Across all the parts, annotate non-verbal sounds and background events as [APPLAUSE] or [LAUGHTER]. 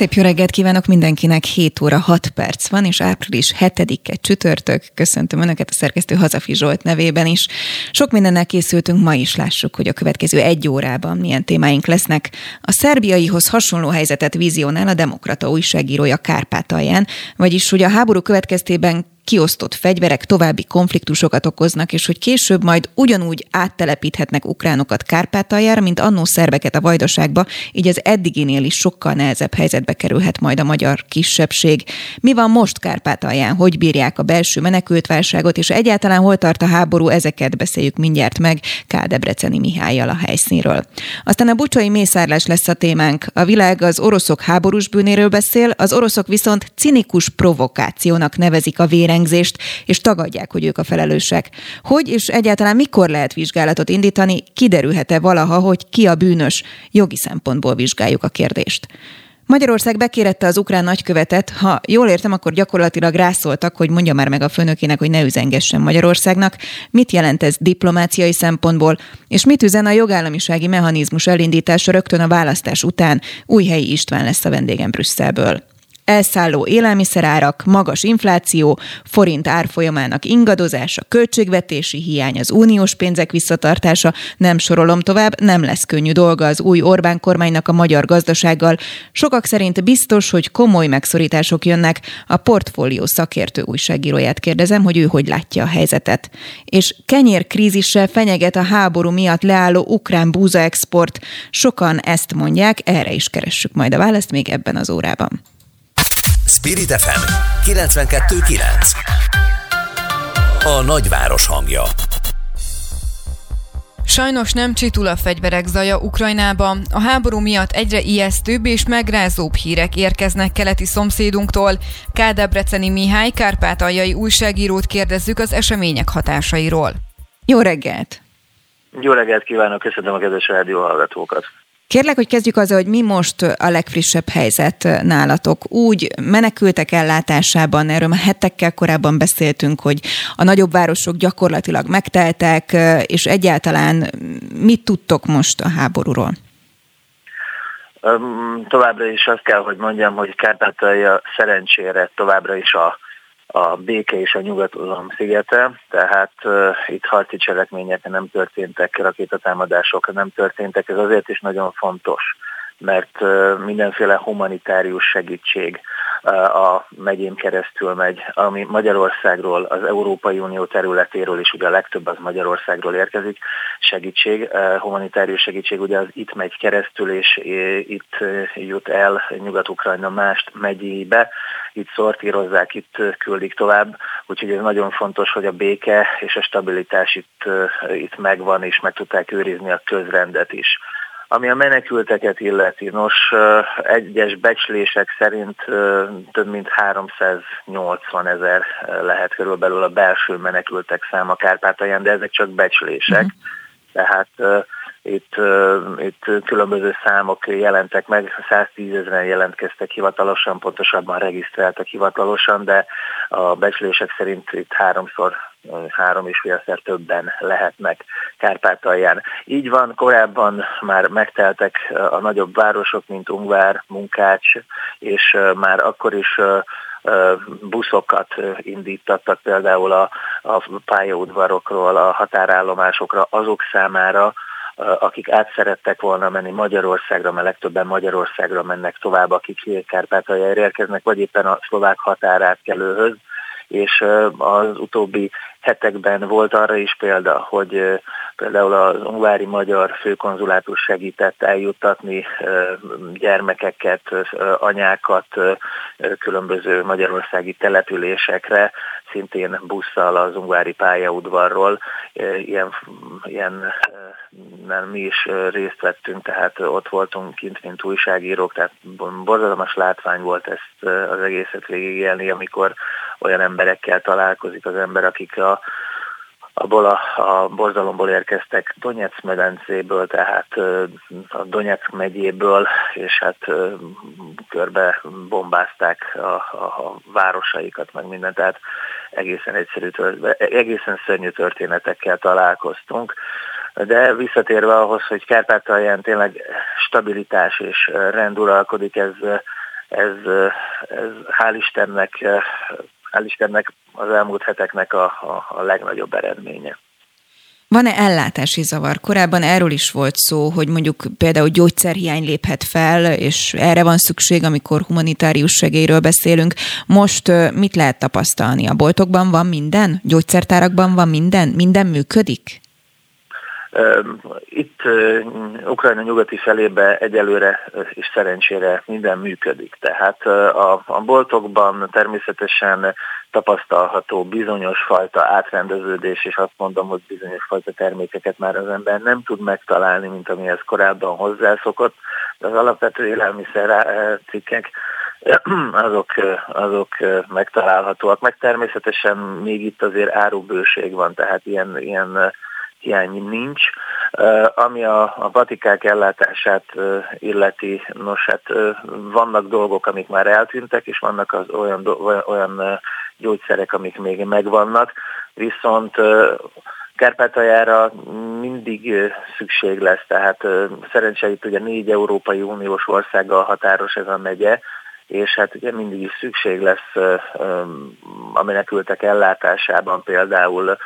Szép jó reggelt kívánok mindenkinek, 7 óra 6 perc van, és április 7-e csütörtök. Köszöntöm Önöket a szerkesztő Hazafi Zsolt nevében is. Sok mindennel készültünk, ma is lássuk, hogy a következő egy órában milyen témáink lesznek. A szerbiaihoz hasonló helyzetet vizionál a Demokrata újságírója Kárpátalján, vagyis hogy a háború következtében kiosztott fegyverek további konfliktusokat okoznak, és hogy később majd ugyanúgy áttelepíthetnek ukránokat Kárpátaljára, mint annó szerbeket a vajdaságba, így az eddiginél is sokkal nehezebb helyzetbe kerülhet majd a magyar kisebbség. Mi van most Kárpátalján? Hogy bírják a belső menekültválságot, és egyáltalán hol tart a háború? Ezeket beszéljük mindjárt meg Kádebreceni Mihályjal a helyszínről. Aztán a bucsai mészárlás lesz a témánk. A világ az oroszok háborús bűnéről beszél, az oroszok viszont cinikus provokációnak nevezik a véren vérengzést, és tagadják, hogy ők a felelősek. Hogy és egyáltalán mikor lehet vizsgálatot indítani, kiderülhet-e valaha, hogy ki a bűnös? Jogi szempontból vizsgáljuk a kérdést. Magyarország bekérette az ukrán nagykövetet, ha jól értem, akkor gyakorlatilag rászóltak, hogy mondja már meg a főnökének, hogy ne üzengessen Magyarországnak. Mit jelent ez diplomáciai szempontból, és mit üzen a jogállamisági mechanizmus elindítása rögtön a választás után? Újhelyi István lesz a vendégem Brüsszelből elszálló élelmiszerárak, magas infláció, forint árfolyamának ingadozása, költségvetési hiány, az uniós pénzek visszatartása, nem sorolom tovább, nem lesz könnyű dolga az új Orbán kormánynak a magyar gazdasággal. Sokak szerint biztos, hogy komoly megszorítások jönnek. A portfólió szakértő újságíróját kérdezem, hogy ő hogy látja a helyzetet. És kenyérkrízissel fenyeget a háború miatt leálló ukrán búza export. Sokan ezt mondják, erre is keressük majd a választ még ebben az órában. Spirit FM 92.9 A nagyváros hangja Sajnos nem csitul a fegyverek zaja Ukrajnába. A háború miatt egyre ijesztőbb és megrázóbb hírek érkeznek keleti szomszédunktól. Kádebreceni Mihály kárpátaljai újságírót kérdezzük az események hatásairól. Jó reggelt! Jó reggelt kívánok, köszönöm a kedves rádió hallgatókat! Kérlek, hogy kezdjük azzal, hogy mi most a legfrissebb helyzet nálatok. Úgy menekültek ellátásában, erről már hetekkel korábban beszéltünk, hogy a nagyobb városok gyakorlatilag megteltek, és egyáltalán mit tudtok most a háborúról? Továbbra is azt kell, hogy mondjam, hogy Kárpátalja szerencsére továbbra is a a béke és a nyugatalom szigete, tehát uh, itt harci cselekmények nem történtek, rakétatámadások nem történtek, ez azért is nagyon fontos, mert mindenféle humanitárius segítség a megyén keresztül megy, ami Magyarországról, az Európai Unió területéről is, ugye a legtöbb az Magyarországról érkezik, segítség, humanitárius segítség, ugye az itt megy keresztül, és itt jut el Nyugat-Ukrajna mást megyébe, itt szortírozzák, itt küldik tovább, úgyhogy ez nagyon fontos, hogy a béke és a stabilitás itt, itt megvan, és meg tudták őrizni a közrendet is. Ami a menekülteket illeti, nos, egyes becslések szerint több mint 380 ezer lehet körülbelül a belső menekültek száma Kárpátalján, de ezek csak becslések. Uh-huh. Tehát itt, itt különböző számok jelentek meg, 110 ezeren jelentkeztek hivatalosan, pontosabban regisztráltak hivatalosan, de a becslések szerint itt háromszor, három és félszer többen lehetnek Kárpátalján. Így van, korábban már megteltek a nagyobb városok, mint Ungvár, Munkács, és már akkor is buszokat indítattak például a, a pályaudvarokról, a határállomásokra azok számára, akik át szerettek volna menni Magyarországra, mert legtöbben Magyarországra mennek tovább, akik Kárpátaljára érkeznek, vagy éppen a szlovák határátkelőhöz, és az utóbbi hetekben volt arra is példa, hogy például az ungvári magyar főkonzulátus segített eljuttatni gyermekeket, anyákat különböző magyarországi településekre, szintén busszal az ungvári pályaudvarról. Ilyen, ilyen nem, mi is részt vettünk, tehát ott voltunk kint, mint újságírók, tehát borzalmas látvány volt ezt az egészet végigélni, amikor olyan emberekkel találkozik az ember, akik a, abból a, a borzalomból érkeztek Donetsk medencéből, tehát a Donetsk megyéből, és hát körbe bombázták a, a, a városaikat, meg mindent, tehát egészen egyszerű, egészen szörnyű történetekkel találkoztunk. De visszatérve ahhoz, hogy Kárpátalján tényleg stabilitás és rend uralkodik, ez, ez, ez hál' Istennek, hál' Istennek az elmúlt heteknek a, a, a legnagyobb eredménye. Van-e ellátási zavar? Korábban erről is volt szó, hogy mondjuk például gyógyszerhiány léphet fel, és erre van szükség, amikor humanitárius segélyről beszélünk. Most mit lehet tapasztalni? A boltokban van minden? Gyógyszertárakban van minden? Minden működik? Itt Ukrajna nyugati felébe egyelőre és szerencsére minden működik. Tehát a, a boltokban természetesen tapasztalható bizonyos fajta átrendeződés, és azt mondom, hogy bizonyos fajta termékeket már az ember nem tud megtalálni, mint amihez korábban hozzászokott, de az alapvető élelmiszer cikkek azok, azok megtalálhatóak. Meg természetesen még itt azért árubőség van, tehát ilyen, ilyen hiány nincs. Ami a, a patikák ellátását illeti, nos hát vannak dolgok, amik már eltűntek, és vannak az olyan, olyan gyógyszerek, amik még megvannak, viszont Kárpátaljára mindig szükség lesz, tehát szerencsére itt ugye négy Európai Uniós országgal határos ez a megye, és hát ugye mindig is szükség lesz a menekültek ellátásában például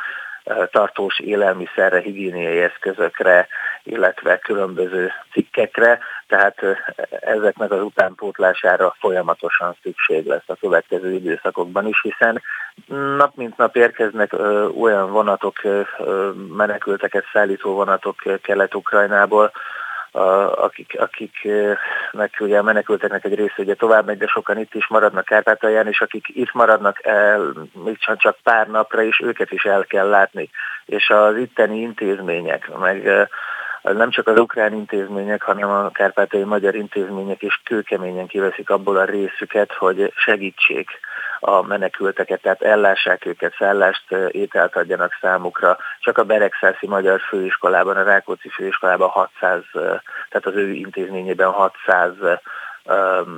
tartós élelmiszerre, higiéniai eszközökre, illetve különböző cikkekre, tehát ezeknek az utánpótlására folyamatosan szükség lesz a következő időszakokban is, hiszen nap mint nap érkeznek olyan vonatok, menekülteket szállító vonatok Kelet-Ukrajnából, akik, akiknek ugye a menekülteknek egy része ugye tovább megy, de sokan itt is maradnak Kárpátalján, és akik itt maradnak el, még csak, pár napra is, őket is el kell látni. És az itteni intézmények, meg nem csak az ukrán intézmények, hanem a kárpátai magyar intézmények is kőkeményen kiveszik abból a részüket, hogy segítsék a menekülteket, tehát ellássák őket, szállást, ételt adjanak számukra. Csak a Beregszászi Magyar Főiskolában, a Rákóczi Főiskolában 600, tehát az ő intézményében 600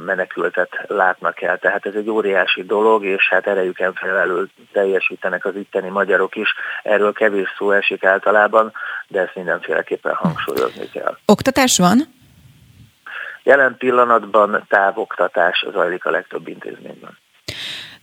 menekültet látnak el. Tehát ez egy óriási dolog, és hát erejüken felelő teljesítenek az itteni magyarok is. Erről kevés szó esik általában, de ezt mindenféleképpen hangsúlyozni kell. Oktatás van? Jelen pillanatban távoktatás zajlik a legtöbb intézményben.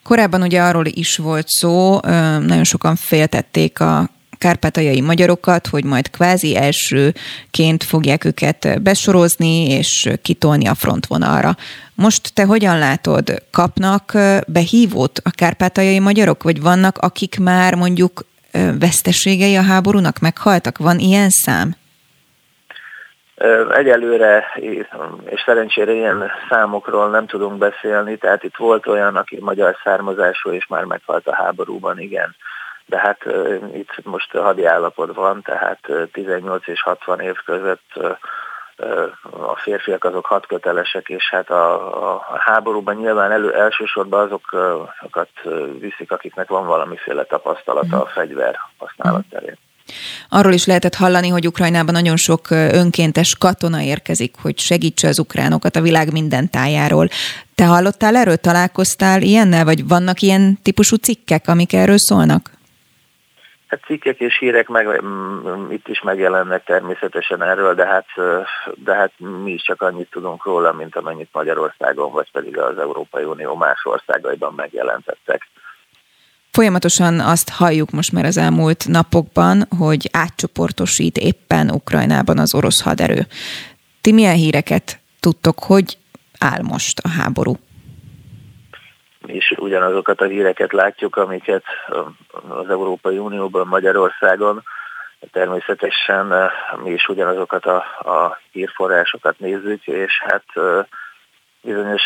Korábban ugye arról is volt szó, nagyon sokan féltették a kárpátaljai magyarokat, hogy majd kvázi elsőként fogják őket besorozni és kitolni a frontvonalra. Most te hogyan látod, kapnak behívót a kárpátaljai magyarok, vagy vannak, akik már mondjuk veszteségei a háborúnak meghaltak? Van ilyen szám? Egyelőre, és szerencsére ilyen számokról nem tudunk beszélni, tehát itt volt olyan, aki magyar származású, és már meghalt a háborúban, igen. De hát itt most hadi állapot van, tehát 18 és 60 év között a férfiak azok hat kötelesek, és hát a, a háborúban nyilván elő, elsősorban azokat viszik, akiknek van valamiféle tapasztalata a fegyver használat terén. Arról is lehetett hallani, hogy Ukrajnában nagyon sok önkéntes katona érkezik, hogy segítse az ukránokat a világ minden tájáról. Te hallottál erről, találkoztál ilyennel, vagy vannak ilyen típusú cikkek, amik erről szólnak? Hát cikkek és hírek meg, itt is megjelennek természetesen erről, de hát, de hát mi is csak annyit tudunk róla, mint amennyit Magyarországon, vagy pedig az Európai Unió más országaiban megjelentettek. Folyamatosan azt halljuk most már az elmúlt napokban, hogy átcsoportosít éppen Ukrajnában az orosz haderő. Ti milyen híreket tudtok, hogy áll most a háború? Is ugyanazokat a híreket látjuk, amiket az Európai Unióban, Magyarországon, természetesen mi is ugyanazokat a, a hírforrásokat nézzük, és hát bizonyos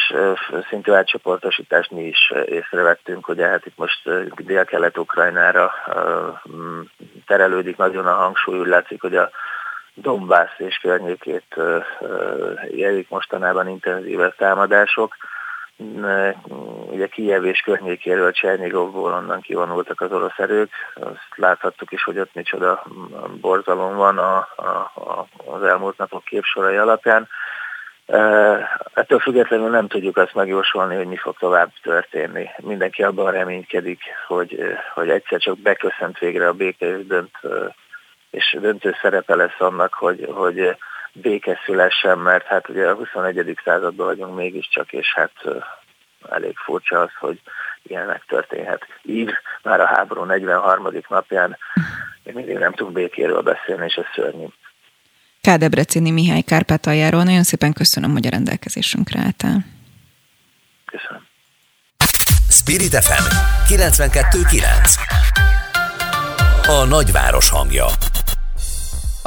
szintű átcsoportosítást mi is észrevettünk, hogy hát itt most dél-kelet-ukrajnára terelődik nagyon a hangsúly, úgy látszik, hogy a Dombász és környékét élik mostanában intenzívebb támadások, ugye Kijev és környékéről, Csernigovból onnan kivonultak az orosz erők. Azt láthattuk is, hogy ott micsoda borzalom van a, a, a, az elmúlt napok képsorai alapján. Ettől függetlenül nem tudjuk azt megjósolni, hogy mi fog tovább történni. Mindenki abban reménykedik, hogy, hogy egyszer csak beköszönt végre a béke és, dönt, és döntő szerepe lesz annak, hogy, hogy béke szülessen, mert hát ugye a 21. században vagyunk mégiscsak, és hát elég furcsa az, hogy ilyen megtörténhet. Így már a háború 43. napján még mindig nem tudunk békéről beszélni, és ez szörnyű. Kádebrecini Mihály Kárpátaljáról nagyon szépen köszönöm, hogy a rendelkezésünkre álltál. Köszönöm. Spirit FM 92.9 A nagyváros hangja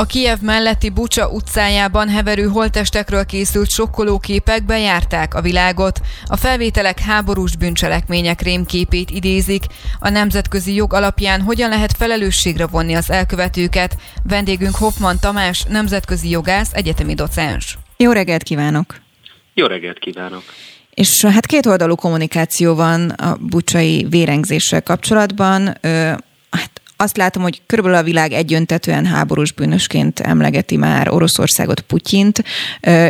a Kiev melletti Bucsa utcájában heverő holtestekről készült sokkoló képek bejárták a világot. A felvételek háborús bűncselekmények rémképét idézik. A nemzetközi jog alapján hogyan lehet felelősségre vonni az elkövetőket? Vendégünk Hoffman Tamás, nemzetközi jogász, egyetemi docens. Jó reggelt kívánok! Jó reggelt kívánok! És hát két oldalú kommunikáció van a bucsai vérengzéssel kapcsolatban azt látom, hogy körülbelül a világ egyöntetően háborús bűnösként emlegeti már Oroszországot, Putyint.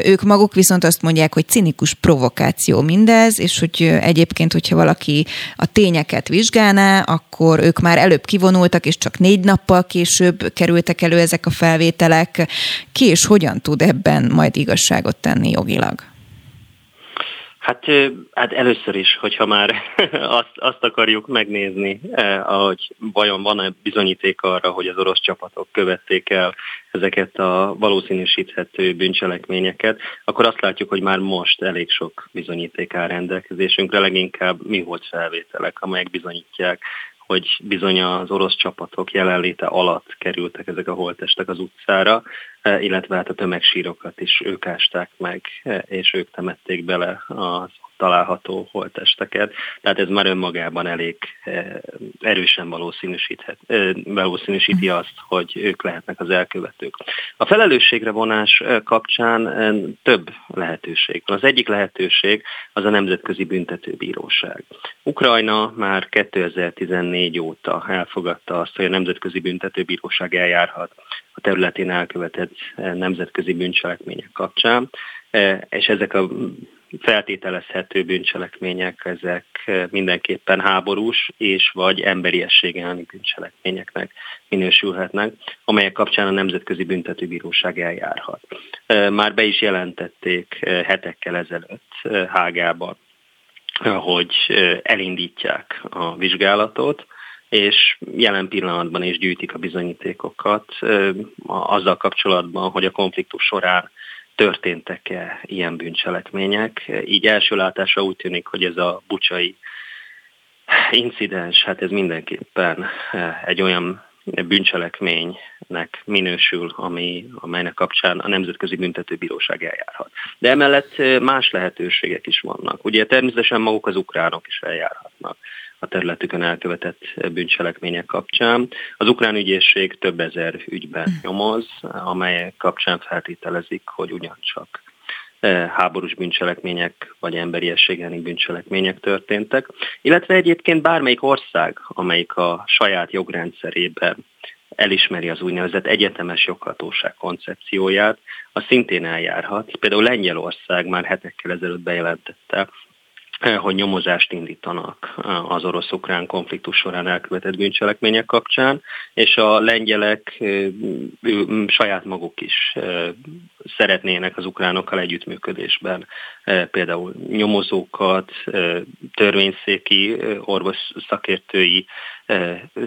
Ők maguk viszont azt mondják, hogy cinikus provokáció mindez, és hogy egyébként, hogyha valaki a tényeket vizsgálná, akkor ők már előbb kivonultak, és csak négy nappal később kerültek elő ezek a felvételek. Ki és hogyan tud ebben majd igazságot tenni jogilag? Hát, hát először is, hogyha már [LAUGHS] azt, azt akarjuk megnézni, hogy vajon van-e bizonyíték arra, hogy az orosz csapatok követték el ezeket a valószínűsíthető bűncselekményeket, akkor azt látjuk, hogy már most elég sok bizonyíték áll rendelkezésünkre, leginkább mi volt felvételek, amelyek bizonyítják, hogy bizony az orosz csapatok jelenléte alatt kerültek ezek a holtestek az utcára, illetve hát a tömegsírokat is ők ásták meg, és ők temették bele az található holtesteket. Tehát ez már önmagában elég eh, erősen valószínűsíthet, eh, valószínűsíti azt, hogy ők lehetnek az elkövetők. A felelősségre vonás eh, kapcsán több lehetőség van. Az egyik lehetőség az a Nemzetközi Büntetőbíróság. Ukrajna már 2014 óta elfogadta azt, hogy a Nemzetközi Büntetőbíróság eljárhat a területén elkövetett nemzetközi bűncselekmények kapcsán, és ezek a feltételezhető bűncselekmények, ezek mindenképpen háborús és vagy emberiesség elleni bűncselekményeknek minősülhetnek, amelyek kapcsán a Nemzetközi Büntetőbíróság eljárhat. Már be is jelentették hetekkel ezelőtt Hágában, hogy elindítják a vizsgálatot, és jelen pillanatban is gyűjtik a bizonyítékokat azzal kapcsolatban, hogy a konfliktus során történtek-e ilyen bűncselekmények. Így első látásra úgy tűnik, hogy ez a bucsai incidens, hát ez mindenképpen eh, egy olyan bűncselekménynek minősül, ami, amelynek kapcsán a Nemzetközi Büntetőbíróság eljárhat. De emellett eh, más lehetőségek is vannak. Ugye természetesen maguk az ukránok is eljárhatnak a területükön elkövetett bűncselekmények kapcsán. Az ukrán ügyészség több ezer ügyben hm. nyomoz, amelyek kapcsán feltételezik, hogy ugyancsak e, háborús bűncselekmények vagy emberi elleni bűncselekmények történtek, illetve egyébként bármelyik ország, amelyik a saját jogrendszerében elismeri az úgynevezett egyetemes joghatóság koncepcióját, az szintén eljárhat. Például Lengyelország már hetekkel ezelőtt bejelentette, Eh, hogy nyomozást indítanak eh, az orosz-ukrán konfliktus során elkövetett bűncselekmények kapcsán, és a lengyelek eh, saját maguk is szeretnének az ukránokkal együttműködésben például nyomozókat, törvényszéki orvos szakértői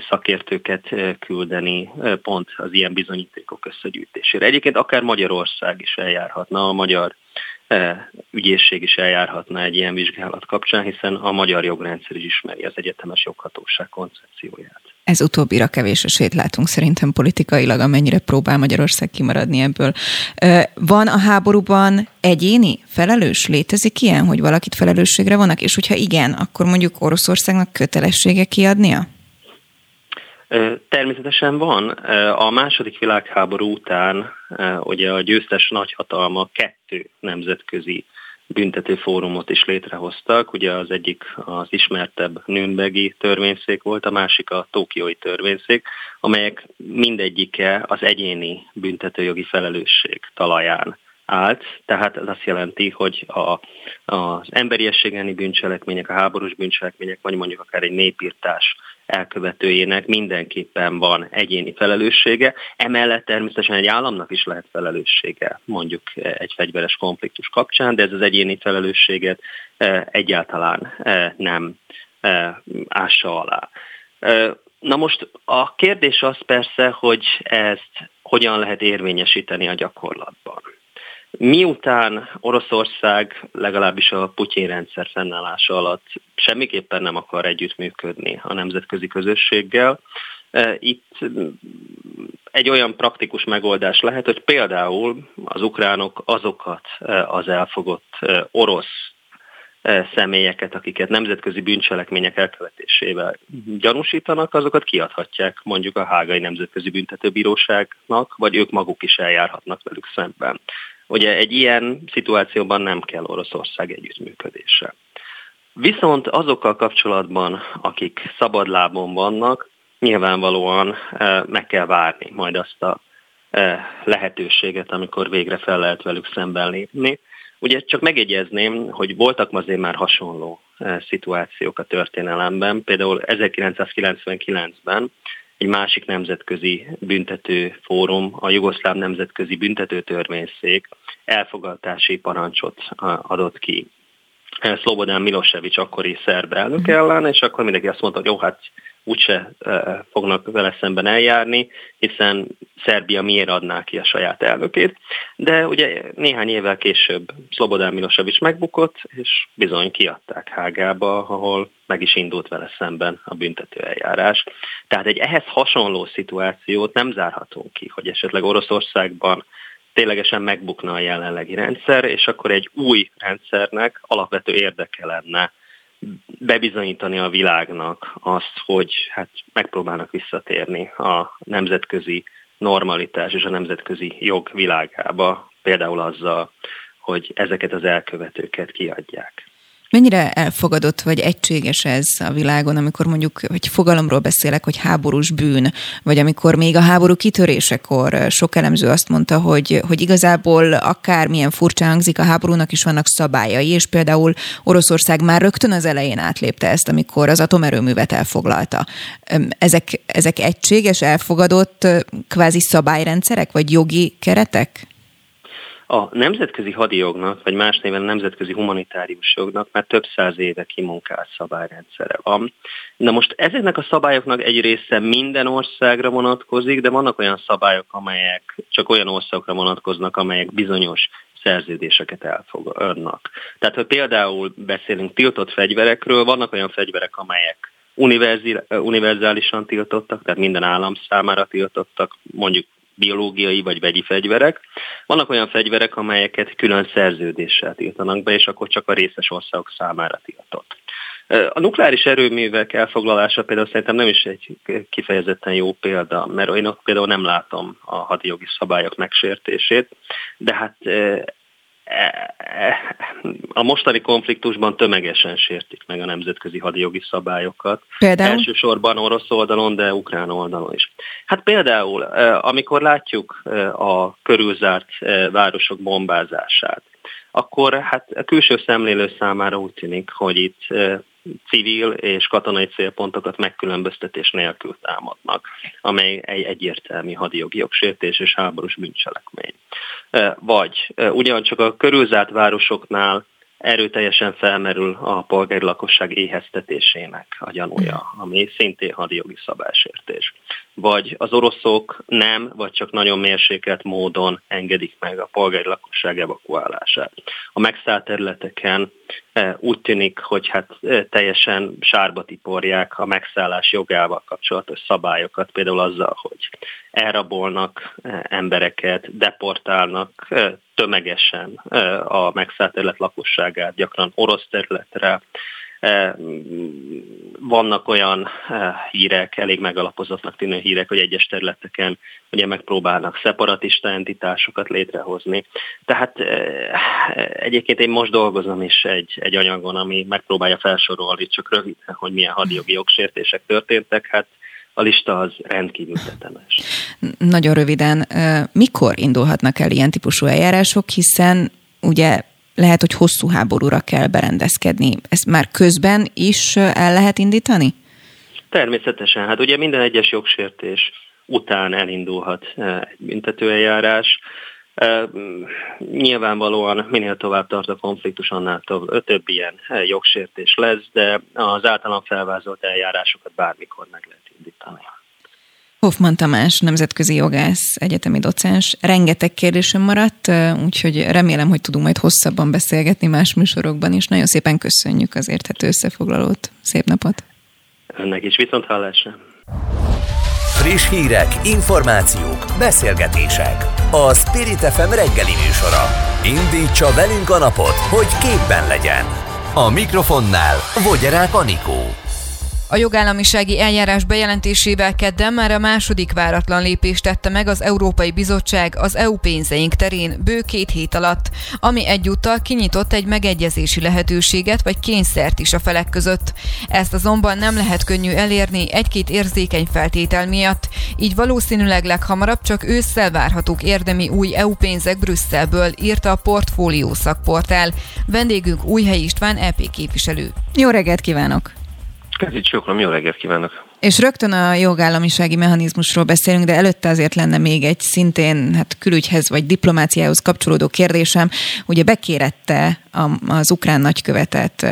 szakértőket küldeni pont az ilyen bizonyítékok összegyűjtésére. Egyébként akár Magyarország is eljárhatna, a magyar ügyészség is eljárhatna egy ilyen vizsgálat kapcsán, hiszen a magyar jogrendszer is ismeri az egyetemes joghatóság koncepcióját. Ez utóbbira kevés esélyt látunk szerintem politikailag, amennyire próbál Magyarország kimaradni ebből. E, van a háborúban egyéni felelős? Létezik ilyen, hogy valakit felelősségre vannak? És hogyha igen, akkor mondjuk Oroszországnak kötelessége kiadnia? Természetesen van. A második világháború után ugye a győztes nagyhatalma kettő nemzetközi büntető fórumot is létrehoztak. Ugye az egyik az ismertebb Nürnbergi törvényszék volt, a másik a Tokiói törvényszék, amelyek mindegyike az egyéni büntetőjogi felelősség talaján állt, tehát ez azt jelenti, hogy a, az emberiességeni bűncselekmények, a háborús bűncselekmények, vagy mondjuk akár egy népírtás elkövetőjének mindenképpen van egyéni felelőssége. Emellett természetesen egy államnak is lehet felelőssége mondjuk egy fegyveres konfliktus kapcsán, de ez az egyéni felelősséget e, egyáltalán e, nem ássa alá. Na most a kérdés az persze, hogy ezt hogyan lehet érvényesíteni a gyakorlatban. Miután Oroszország legalábbis a Putyin rendszer fennállása alatt semmiképpen nem akar együttműködni a nemzetközi közösséggel, e, itt egy olyan praktikus megoldás lehet, hogy például az ukránok azokat e, az elfogott e, orosz személyeket, akiket nemzetközi bűncselekmények elkövetésével gyanúsítanak, azokat kiadhatják mondjuk a Hágai Nemzetközi Büntetőbíróságnak, vagy ők maguk is eljárhatnak velük szemben. Ugye egy ilyen szituációban nem kell Oroszország együttműködése. Viszont azokkal kapcsolatban, akik szabadlábon vannak, nyilvánvalóan eh, meg kell várni majd azt a eh, lehetőséget, amikor végre fel lehet velük szemben lépni. Ugye csak megjegyezném, hogy voltak azért már hasonló eh, szituációk a történelemben. Például 1999-ben egy másik nemzetközi büntető fórum, a Jugoszláv Nemzetközi Büntető Törvényszék elfogadási parancsot adott ki. Szlobodán Milosevic akkori szerb elnök ellen, és akkor mindenki azt mondta, hogy jó, hát úgyse fognak vele szemben eljárni, hiszen Szerbia miért adná ki a saját elnökét. De ugye néhány évvel később Szlobodán Milosevic megbukott, és bizony kiadták Hágába, ahol meg is indult vele szemben a büntető eljárás. Tehát egy ehhez hasonló szituációt nem zárhatunk ki, hogy esetleg Oroszországban ténylegesen megbukna a jelenlegi rendszer, és akkor egy új rendszernek alapvető érdeke lenne bebizonyítani a világnak azt, hogy hát megpróbálnak visszatérni a nemzetközi normalitás és a nemzetközi jog világába, például azzal, hogy ezeket az elkövetőket kiadják. Mennyire elfogadott vagy egységes ez a világon, amikor mondjuk, hogy fogalomról beszélek, hogy háborús bűn, vagy amikor még a háború kitörésekor sok elemző azt mondta, hogy, hogy igazából akármilyen furcsa hangzik, a háborúnak is vannak szabályai, és például Oroszország már rögtön az elején átlépte ezt, amikor az atomerőművet elfoglalta. Ezek, ezek egységes, elfogadott kvázi szabályrendszerek, vagy jogi keretek? A nemzetközi hadijognak, vagy más néven nemzetközi humanitárius jognak már több száz éve kimunkált szabályrendszere van. Na most ezeknek a szabályoknak egy része minden országra vonatkozik, de vannak olyan szabályok, amelyek csak olyan országokra vonatkoznak, amelyek bizonyos szerződéseket elfogadnak. Tehát, ha például beszélünk tiltott fegyverekről, vannak olyan fegyverek, amelyek univerzálisan tiltottak, tehát minden állam számára tiltottak, mondjuk biológiai vagy vegyi fegyverek. Vannak olyan fegyverek, amelyeket külön szerződéssel tiltanak be, és akkor csak a részes országok számára tiltott. A nukleáris erőművek elfoglalása például szerintem nem is egy kifejezetten jó példa, mert én ott például nem látom a hadijogi szabályok megsértését, de hát a mostani konfliktusban tömegesen sértik meg a nemzetközi hadijogi szabályokat. Például? Elsősorban orosz oldalon, de ukrán oldalon is. Hát például, amikor látjuk a körülzárt városok bombázását, akkor hát a külső szemlélő számára úgy tűnik, hogy itt civil és katonai célpontokat megkülönböztetés nélkül támadnak, amely egy egyértelmű hadijogi jogsértés és háborús bűncselekmény. Vagy ugyancsak a körülzárt városoknál erőteljesen felmerül a polgári lakosság éheztetésének a gyanúja, ami szintén hadijogi szabásértés. Vagy az oroszok nem, vagy csak nagyon mérsékelt módon engedik meg a polgári lakosság evakuálását. A megszállt területeken e, úgy tűnik, hogy hát e, teljesen sárba tiporják a megszállás jogával kapcsolatos szabályokat, például azzal, hogy elrabolnak e, embereket, deportálnak tömegesen a megszállt terület lakosságát, gyakran orosz területre, vannak olyan hírek, elég megalapozottnak tűnő hírek, hogy egyes területeken ugye megpróbálnak szeparatista entitásokat létrehozni. Tehát egyébként én most dolgozom is egy, egy anyagon, ami megpróbálja felsorolni csak röviden, hogy milyen hadjogi jogsértések történtek. Hát a lista az rendkívül tetemes. Nagyon röviden, mikor indulhatnak el ilyen típusú eljárások, hiszen ugye lehet, hogy hosszú háborúra kell berendezkedni. Ezt már közben is el lehet indítani? Természetesen. Hát ugye minden egyes jogsértés után elindulhat egy büntetőeljárás. Nyilvánvalóan minél tovább tart a konfliktus, annál több, több ilyen jogsértés lesz, de az általán felvázolt eljárásokat bármikor meg lehet indítani. Hoffman Tamás, nemzetközi jogász, egyetemi docens. Rengeteg kérdésem maradt, úgyhogy remélem, hogy tudunk majd hosszabban beszélgetni más műsorokban is. Nagyon szépen köszönjük az érthető összefoglalót. Szép napot! Önnek is viszont hallásra! Friss hírek, információk, beszélgetések. A Spirit FM reggeli műsora. Indítsa velünk a napot, hogy képben legyen. A mikrofonnál Vogyerák Anikó. A jogállamisági eljárás bejelentésével kedden már a második váratlan lépést tette meg az Európai Bizottság az EU pénzeink terén bő két hét alatt, ami egyúttal kinyitott egy megegyezési lehetőséget vagy kényszert is a felek között. Ezt azonban nem lehet könnyű elérni egy-két érzékeny feltétel miatt, így valószínűleg leghamarabb csak ősszel várhatók érdemi új EU pénzek Brüsszelből, írta a Portfólió szakportál. Vendégünk Újhely István EP képviselő. Jó reggelt kívánok! Kezdjük csókolom, jó reggelt kívánok! És rögtön a jogállamisági mechanizmusról beszélünk, de előtte azért lenne még egy szintén hát külügyhez vagy diplomáciához kapcsolódó kérdésem. Ugye bekérette az ukrán nagykövetet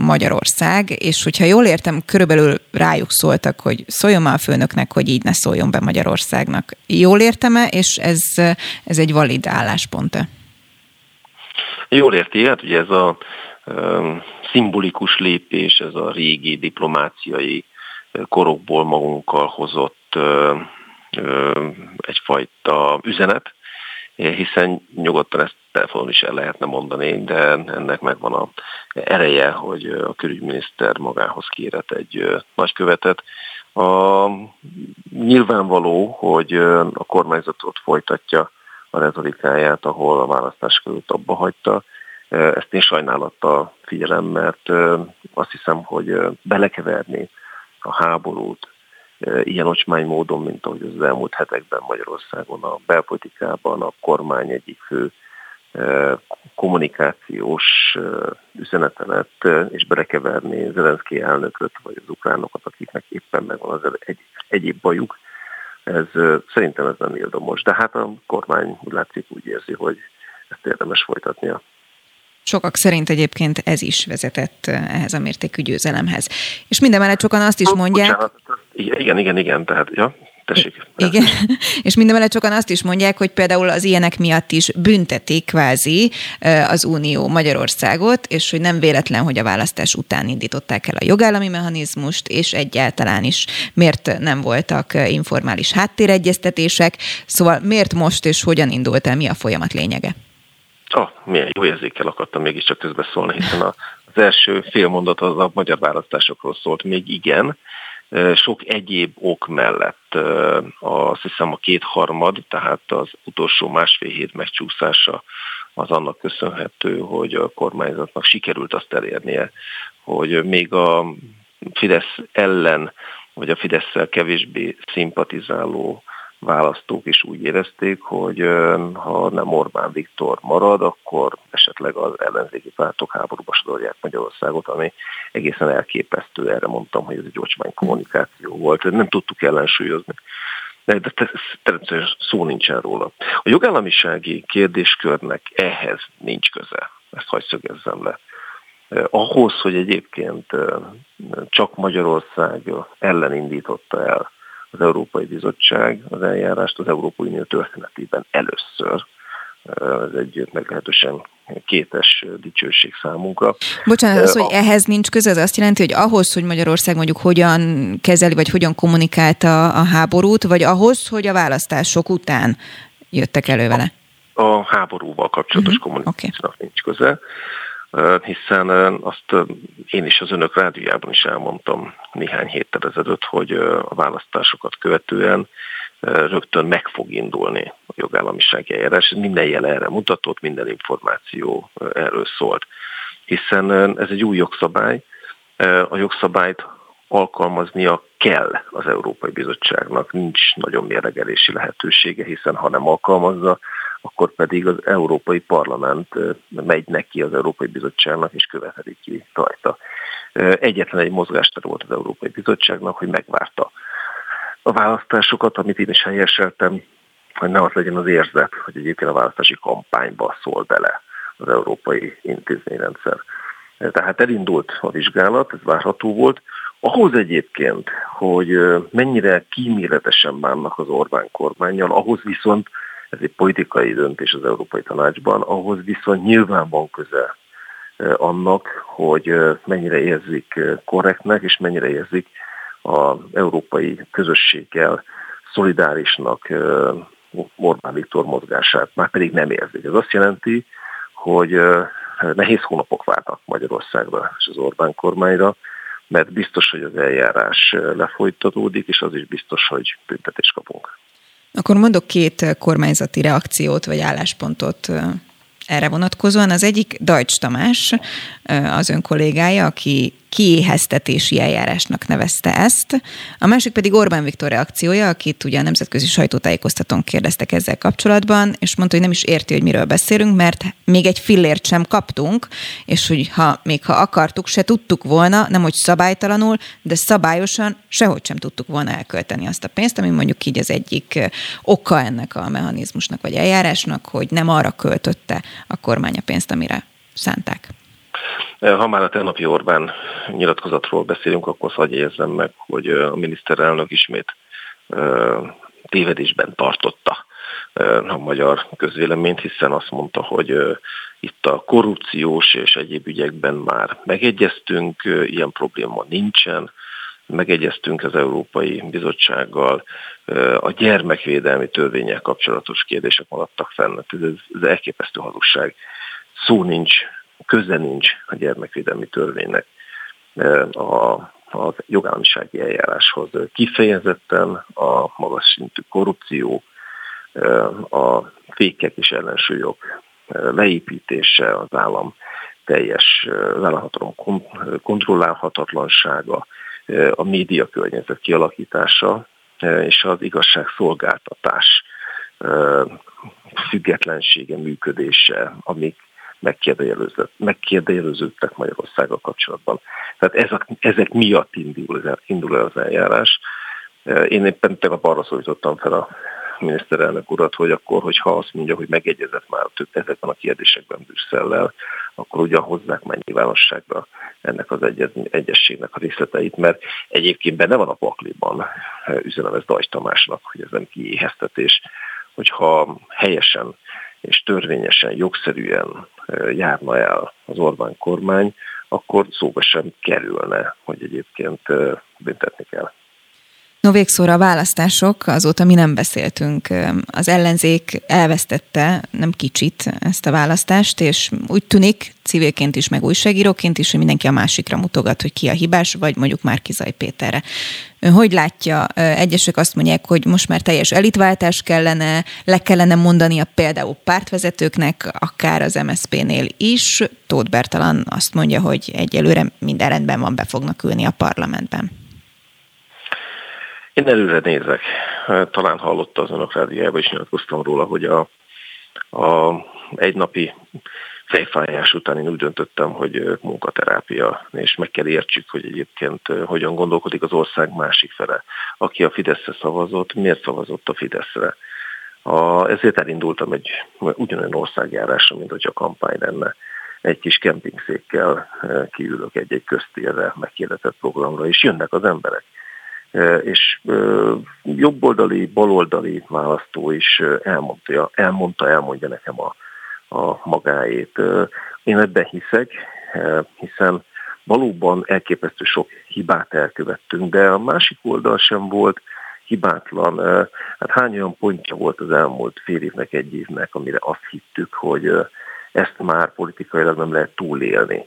Magyarország, és hogyha jól értem, körülbelül rájuk szóltak, hogy szóljon már a főnöknek, hogy így ne szóljon be Magyarországnak. Jól értem-e, és ez, ez egy valid álláspont-e? Jól érti, hát ugye ez a szimbolikus lépés, ez a régi diplomáciai korokból magunkkal hozott egyfajta üzenet, hiszen nyugodtan ezt telefonon is el lehetne mondani, de ennek megvan a ereje, hogy a külügyminiszter magához kérett egy nagykövetet. A, nyilvánvaló, hogy a kormányzatot folytatja a retorikáját, ahol a választás között abba hagyta, ezt én sajnálattal figyelem, mert azt hiszem, hogy belekeverni a háborút ilyen ocsmány módon, mint ahogy az elmúlt hetekben Magyarországon a belpolitikában a kormány egyik fő kommunikációs üzenete lett, és belekeverni Zelenszky elnököt, vagy az ukránokat, akiknek éppen megvan az egy, egyéb bajuk. Ez szerintem ez nem érdemes. De hát a kormány úgy látszik úgy érzi, hogy ezt érdemes folytatnia. Sokak szerint egyébként ez is vezetett eh, ehhez a mértékű győzelemhez. És mindemellett sokan azt is mondják... Bocsánat, igen, igen, igen, tehát, ja, tessék. Igen, [LAUGHS] és mindemellett sokan azt is mondják, hogy például az ilyenek miatt is büntetik kvázi eh, az Unió Magyarországot, és hogy nem véletlen, hogy a választás után indították el a jogállami mechanizmust, és egyáltalán is miért nem voltak eh, informális háttéregyeztetések. Szóval miért most és hogyan indult el, mi a folyamat lényege? Ah, milyen jó érzékel akartam mégiscsak közbeszólni, hiszen a, az első félmondat az a magyar választásokról szólt, még igen, sok egyéb ok mellett azt hiszem a kétharmad, tehát az utolsó másfél hét megcsúszása az annak köszönhető, hogy a kormányzatnak sikerült azt elérnie, hogy még a Fidesz ellen, vagy a fidesz kevésbé szimpatizáló választók is úgy érezték, hogy ha nem Orbán Viktor marad, akkor esetleg az ellenzéki pártok háborúba sodorják Magyarországot, ami egészen elképesztő. Erre mondtam, hogy ez egy ocsmány kommunikáció volt. Nem tudtuk ellensúlyozni. De, természetesen szó nincsen róla. A jogállamisági kérdéskörnek ehhez nincs köze. Ezt hagy szögezzem le. Ahhoz, hogy egyébként csak Magyarország ellen indította el az Európai Bizottság az eljárást az Európai Unió történetében először. Ez egy meglehetősen kétes dicsőség számunkra. Bocsánat, az, hogy ehhez nincs köze, az azt jelenti, hogy ahhoz, hogy Magyarország mondjuk hogyan kezeli, vagy hogyan kommunikálta a háborút, vagy ahhoz, hogy a választások után jöttek elő vele? A, a háborúval kapcsolatos uh-huh. kommunikációnak okay. nincs köze. Hiszen azt én is az önök rádiójában is elmondtam néhány héttel ezelőtt, hogy a választásokat követően rögtön meg fog indulni a jogállamisági eljárás. Minden jel erre mutatott, minden információ erről szólt. Hiszen ez egy új jogszabály, a jogszabályt alkalmaznia kell az Európai Bizottságnak, nincs nagyon mérlegelési lehetősége, hiszen ha nem alkalmazza, akkor pedig az Európai Parlament megy neki az Európai Bizottságnak és követeli ki rajta. Egyetlen egy mozgástere volt az Európai Bizottságnak, hogy megvárta a választásokat, amit én is helyeseltem, hogy ne az legyen az érzet, hogy egyébként a választási kampányba szól bele az európai intézményrendszer. Tehát elindult a vizsgálat, ez várható volt. Ahhoz egyébként, hogy mennyire kíméletesen bánnak az Orbán kormányjal, ahhoz viszont, ez egy politikai döntés az Európai Tanácsban, ahhoz viszont nyilván van köze annak, hogy mennyire érzik korrektnek, és mennyire érzik az európai közösséggel szolidárisnak Orbán Viktor mozgását, már pedig nem érzik. Ez azt jelenti, hogy nehéz hónapok várnak Magyarországra és az Orbán kormányra, mert biztos, hogy az eljárás lefolytatódik, és az is biztos, hogy büntetést kapunk. Akkor mondok két kormányzati reakciót vagy álláspontot erre vonatkozóan. Az egyik Dajcs Tamás, az ön kollégája, aki kiéheztetési eljárásnak nevezte ezt. A másik pedig Orbán Viktor reakciója, akit ugye a nemzetközi sajtótájékoztatón kérdeztek ezzel kapcsolatban, és mondta, hogy nem is érti, hogy miről beszélünk, mert még egy fillért sem kaptunk, és hogy ha még ha akartuk, se tudtuk volna, nem hogy szabálytalanul, de szabályosan sehogy sem tudtuk volna elkölteni azt a pénzt, ami mondjuk így az egyik oka ennek a mechanizmusnak vagy eljárásnak, hogy nem arra költötte a kormány a pénzt, amire szánták. Ha már a tegnapi Orbán nyilatkozatról beszélünk, akkor hagyj érzem meg, hogy a miniszterelnök ismét tévedésben tartotta a magyar közvéleményt, hiszen azt mondta, hogy itt a korrupciós és egyéb ügyekben már megegyeztünk, ilyen probléma nincsen, megegyeztünk az Európai Bizottsággal, a gyermekvédelmi törvények kapcsolatos kérdések maradtak fenn. Ez, ez elképesztő hazugság. Szó nincs köze nincs a gyermekvédelmi törvénynek e, a, a jogállamisági eljáráshoz. Kifejezetten a magas szintű korrupció, e, a fékek és ellensúlyok e, leépítése, az állam teljes államhatalom kontrollálhatatlansága, a média környezet kialakítása és az igazságszolgáltatás függetlensége, működése, amik megkérdőjeleződtek Magyarországgal kapcsolatban. Tehát ez a, ezek miatt indul, indul el az eljárás. Én éppen tegnap arra szólítottam fel a miniszterelnök urat, hogy akkor, hogyha azt mondja, hogy megegyezett már több ezekben a kérdésekben Brüsszellel, akkor ugyan hozzák már nyilvánosságra ennek az egyez, egyességnek a részleteit, mert egyébként benne van a pakliban, üzenem ez Dajs Tamásnak, hogy ez nem kiéheztetés, hogyha helyesen és törvényesen, jogszerűen járna el az Orbán kormány, akkor szóba sem kerülne, hogy egyébként büntetni kell. No végszóra a választások, azóta mi nem beszéltünk. Az ellenzék elvesztette, nem kicsit ezt a választást, és úgy tűnik, civilként is, meg újságíróként is, hogy mindenki a másikra mutogat, hogy ki a hibás, vagy mondjuk már Kizaj Péterre. Ön hogy látja? Egyesek azt mondják, hogy most már teljes elitváltás kellene, le kellene mondani a például pártvezetőknek, akár az MSZP-nél is. Tóth Bertalan azt mondja, hogy egyelőre minden rendben van, be fognak ülni a parlamentben. Én előre nézek. Talán hallotta az önök rádiójában is nyilatkoztam róla, hogy a, a egynapi fejfájás után én úgy döntöttem, hogy munkaterápia, és meg kell értsük, hogy egyébként hogyan gondolkodik az ország másik fele. Aki a Fideszre szavazott, miért szavazott a Fideszre? A, ezért elindultam egy ugyanolyan országjárásra, mint hogy a kampány lenne. Egy kis kempingszékkel kiülök egy-egy köztérre, megkérdetett programra, és jönnek az emberek és jobboldali, baloldali választó is elmondta, elmondta, elmondja nekem a, a magáét. Én ebben hiszek, hiszen valóban elképesztő sok hibát elkövettünk, de a másik oldal sem volt hibátlan. Hát hány olyan pontja volt az elmúlt fél évnek, egy évnek, amire azt hittük, hogy ezt már politikailag nem lehet túlélni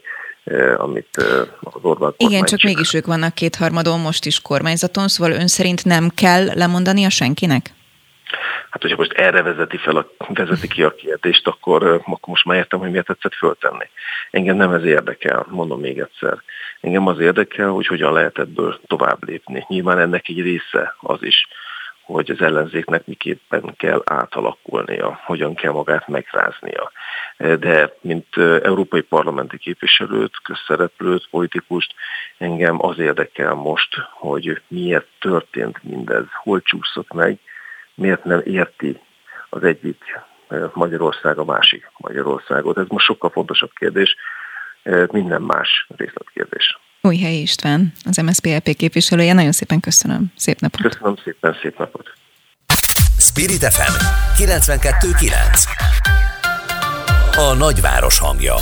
amit az Orbán Igen, csak csinál. mégis ők vannak kétharmadon most is kormányzaton, szóval ön szerint nem kell lemondani a senkinek? Hát, hogyha most erre vezeti, fel a, vezeti ki a kérdést, akkor, akkor most már értem, hogy miért tetszett föltenni. Engem nem ez érdekel, mondom még egyszer. Engem az érdekel, hogy hogyan lehet ebből tovább lépni. Nyilván ennek egy része az is, hogy az ellenzéknek miképpen kell átalakulnia, hogyan kell magát megráznia. De mint európai parlamenti képviselőt, közszereplőt, politikust, engem az érdekel most, hogy miért történt mindez, hol csúszott meg, miért nem érti az egyik Magyarország a másik Magyarországot. Ez most sokkal fontosabb kérdés, minden más részletkérdés. Újhelyi István, az MSZPLP képviselője. Nagyon szépen köszönöm. Szép napot. Köszönöm szépen, szép napot. Spirit FM 92.9 A nagyváros hangja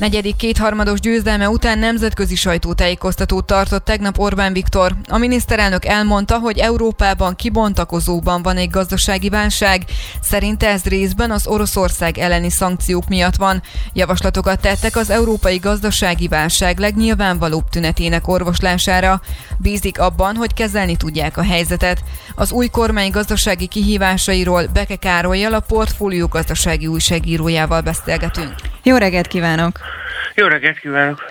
Negyedik kétharmados győzelme után nemzetközi sajtótájékoztatót tartott tegnap Orbán Viktor. A miniszterelnök elmondta, hogy Európában kibontakozóban van egy gazdasági válság. Szerinte ez részben az Oroszország elleni szankciók miatt van. Javaslatokat tettek az európai gazdasági válság legnyilvánvalóbb tünetének orvoslására. Bízik abban, hogy kezelni tudják a helyzetet. Az új kormány gazdasági kihívásairól Beke Károlyjal, a portfólió gazdasági újságírójával beszélgetünk. Jó reggelt kívánok! Jó reggelt kívánok!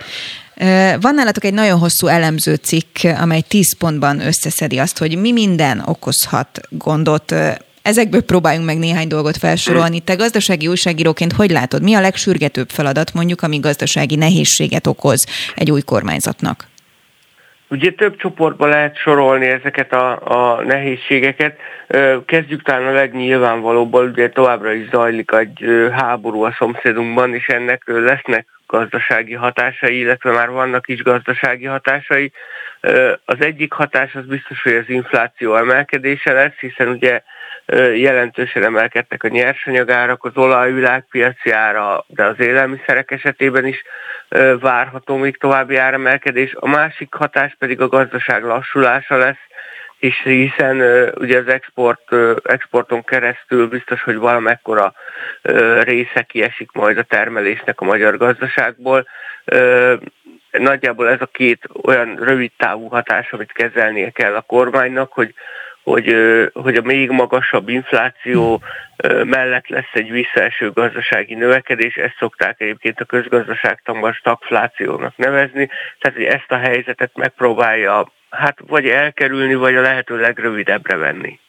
Van nálatok egy nagyon hosszú elemző cikk, amely 10 pontban összeszedi azt, hogy mi minden okozhat gondot Ezekből próbáljunk meg néhány dolgot felsorolni. Te gazdasági újságíróként hogy látod, mi a legsürgetőbb feladat mondjuk, ami gazdasági nehézséget okoz egy új kormányzatnak? Ugye több csoportba lehet sorolni ezeket a, a nehézségeket. Kezdjük talán a legnyilvánvalóbban, ugye továbbra is zajlik egy háború a szomszédunkban, és ennek lesznek gazdasági hatásai, illetve már vannak is gazdasági hatásai. Az egyik hatás az biztos, hogy az infláció emelkedése lesz, hiszen ugye jelentősen emelkedtek a nyersanyagárak, az olaj világpiaci ára, de az élelmiszerek esetében is várható még további áremelkedés. A másik hatás pedig a gazdaság lassulása lesz, és hiszen ugye az export, exporton keresztül biztos, hogy valamekkora része kiesik majd a termelésnek a magyar gazdaságból. Nagyjából ez a két olyan rövid távú hatás, amit kezelnie kell a kormánynak, hogy hogy, hogy a még magasabb infláció mellett lesz egy visszaeső gazdasági növekedés, ezt szokták egyébként a közgazdaságtanban stagflációnak nevezni, tehát hogy ezt a helyzetet megpróbálja hát vagy elkerülni, vagy a lehető legrövidebbre venni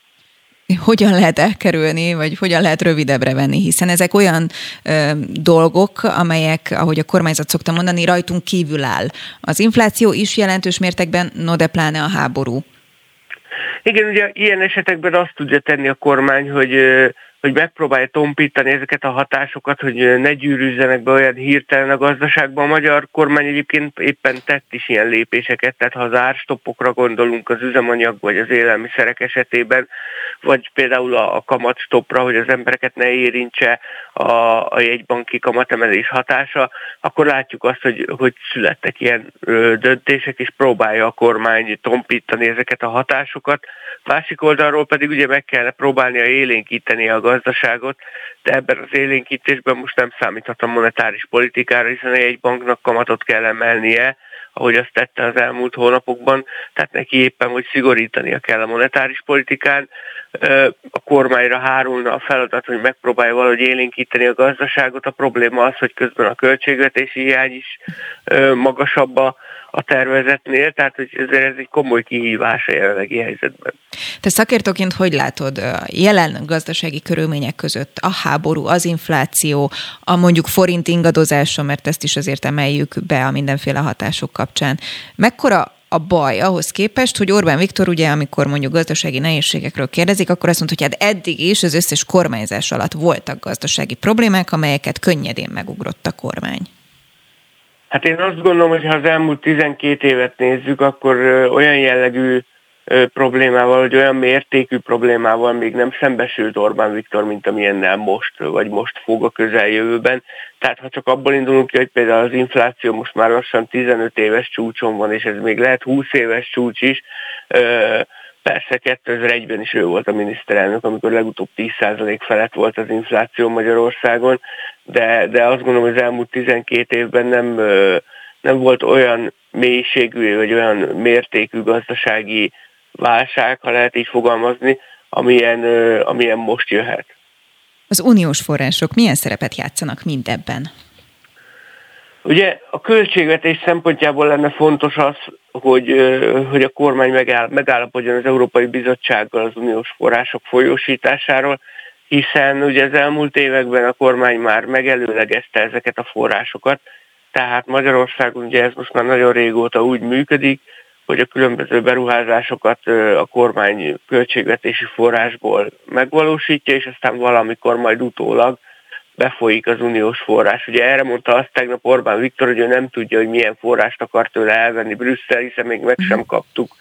hogyan lehet elkerülni, vagy hogyan lehet rövidebbre venni, hiszen ezek olyan ö, dolgok, amelyek, ahogy a kormányzat szokta mondani, rajtunk kívül áll. Az infláció is jelentős mértékben, no de pláne a háború. Igen, ugye ilyen esetekben azt tudja tenni a kormány, hogy hogy megpróbálja tompítani ezeket a hatásokat, hogy ne gyűrűzzenek be olyan hirtelen a gazdaságban. A magyar kormány egyébként éppen tett is ilyen lépéseket, tehát ha az árstoppokra gondolunk az üzemanyag vagy az élelmiszerek esetében, vagy például a kamatstoppra, hogy az embereket ne érintse a, a jegybanki kamatemelés hatása, akkor látjuk azt, hogy, hogy születtek ilyen döntések, és próbálja a kormány tompítani ezeket a hatásokat. Másik oldalról pedig ugye meg kell próbálnia élénkíteni a gazdaságot, de ebben az élénkítésben most nem számíthat a monetáris politikára, hiszen egy banknak kamatot kell emelnie, ahogy azt tette az elmúlt hónapokban, tehát neki éppen, hogy szigorítania kell a monetáris politikán. A kormányra hárulna a feladat, hogy megpróbálja valahogy élénkíteni a gazdaságot. A probléma az, hogy közben a költségvetési hiány is magasabb a a tervezetnél, tehát hogy ez, ez egy komoly kihívás a jelenlegi helyzetben. Te szakértőként hogy látod a jelen gazdasági körülmények között a háború, az infláció, a mondjuk forint ingadozása, mert ezt is azért emeljük be a mindenféle hatások kapcsán. Mekkora a baj ahhoz képest, hogy Orbán Viktor ugye, amikor mondjuk gazdasági nehézségekről kérdezik, akkor azt mondta, hogy hát eddig is az összes kormányzás alatt voltak gazdasági problémák, amelyeket könnyedén megugrott a kormány. Hát én azt gondolom, hogy ha az elmúlt 12 évet nézzük, akkor olyan jellegű problémával, vagy olyan mértékű problémával még nem szembesült Orbán Viktor, mint amilyennel most, vagy most fog a közeljövőben. Tehát ha csak abból indulunk ki, hogy például az infláció most már lassan 15 éves csúcson van, és ez még lehet 20 éves csúcs is, Persze 2001-ben is ő volt a miniszterelnök, amikor legutóbb 10% felett volt az infláció Magyarországon, de, de azt gondolom, hogy az elmúlt 12 évben nem, nem volt olyan mélységű, vagy olyan mértékű gazdasági válság, ha lehet így fogalmazni, amilyen, amilyen most jöhet. Az uniós források milyen szerepet játszanak mindebben? Ugye a költségvetés szempontjából lenne fontos az, hogy, hogy a kormány megáll, megállapodjon az Európai Bizottsággal az uniós források folyósításáról, hiszen ugye az elmúlt években a kormány már megelőlegezte ezeket a forrásokat, tehát Magyarországon ugye ez most már nagyon régóta úgy működik, hogy a különböző beruházásokat a kormány költségvetési forrásból megvalósítja, és aztán valamikor majd utólag befolyik az uniós forrás. Ugye erre mondta azt tegnap Orbán Viktor, hogy ő nem tudja, hogy milyen forrást akar tőle elvenni Brüsszel, hiszen még meg sem kaptuk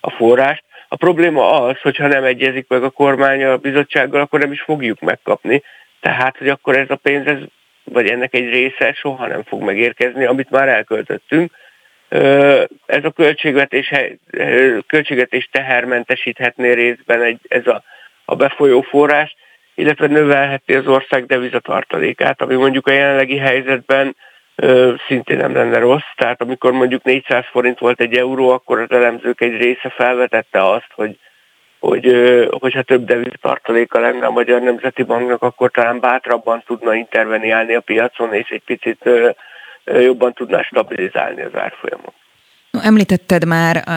a forrást. A probléma az, hogy ha nem egyezik meg a kormány a bizottsággal, akkor nem is fogjuk megkapni. Tehát, hogy akkor ez a pénz, ez, vagy ennek egy része soha nem fog megérkezni, amit már elköltöttünk. Ez a költségvetés, költségvetés tehermentesíthetné részben egy, ez a, a befolyó forrás, illetve növelheti az ország devizatartalékát, ami mondjuk a jelenlegi helyzetben szintén nem lenne rossz. Tehát amikor mondjuk 400 forint volt egy euró, akkor az elemzők egy része felvetette azt, hogy hogy, hogyha több devizatartaléka lenne a Magyar Nemzeti Banknak, akkor talán bátrabban tudna interveniálni a piacon, és egy picit jobban tudná stabilizálni az árfolyamot. Említetted már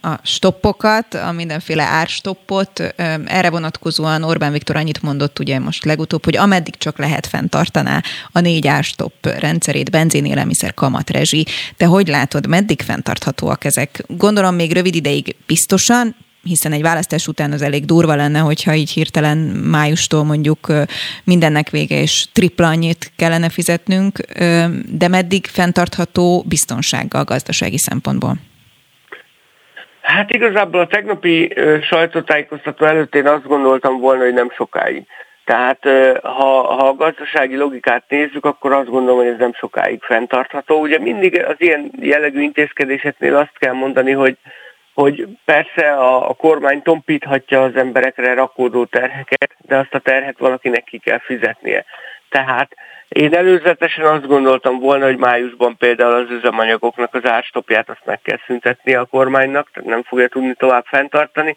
a stoppokat, a mindenféle árstoppot. Erre vonatkozóan Orbán Viktor annyit mondott ugye most legutóbb, hogy ameddig csak lehet fenntartaná a négy árstopp rendszerét, benzin, élelmiszer, kamat, rezsi. Te hogy látod, meddig fenntarthatóak ezek? Gondolom még rövid ideig biztosan, hiszen egy választás után az elég durva lenne, hogyha így hirtelen májustól mondjuk mindennek vége, és tripla annyit kellene fizetnünk, de meddig fenntartható biztonsággal gazdasági szempontból? Hát igazából a tegnapi sajtótájékoztató előtt én azt gondoltam volna, hogy nem sokáig. Tehát ha, ha a gazdasági logikát nézzük, akkor azt gondolom, hogy ez nem sokáig fenntartható. Ugye mindig az ilyen jellegű intézkedéseknél azt kell mondani, hogy hogy persze a, a kormány tompíthatja az emberekre rakódó terheket, de azt a terhet valakinek ki kell fizetnie. Tehát én előzetesen azt gondoltam volna, hogy májusban például az üzemanyagoknak az árstopját azt meg kell szüntetni a kormánynak, tehát nem fogja tudni tovább fenntartani.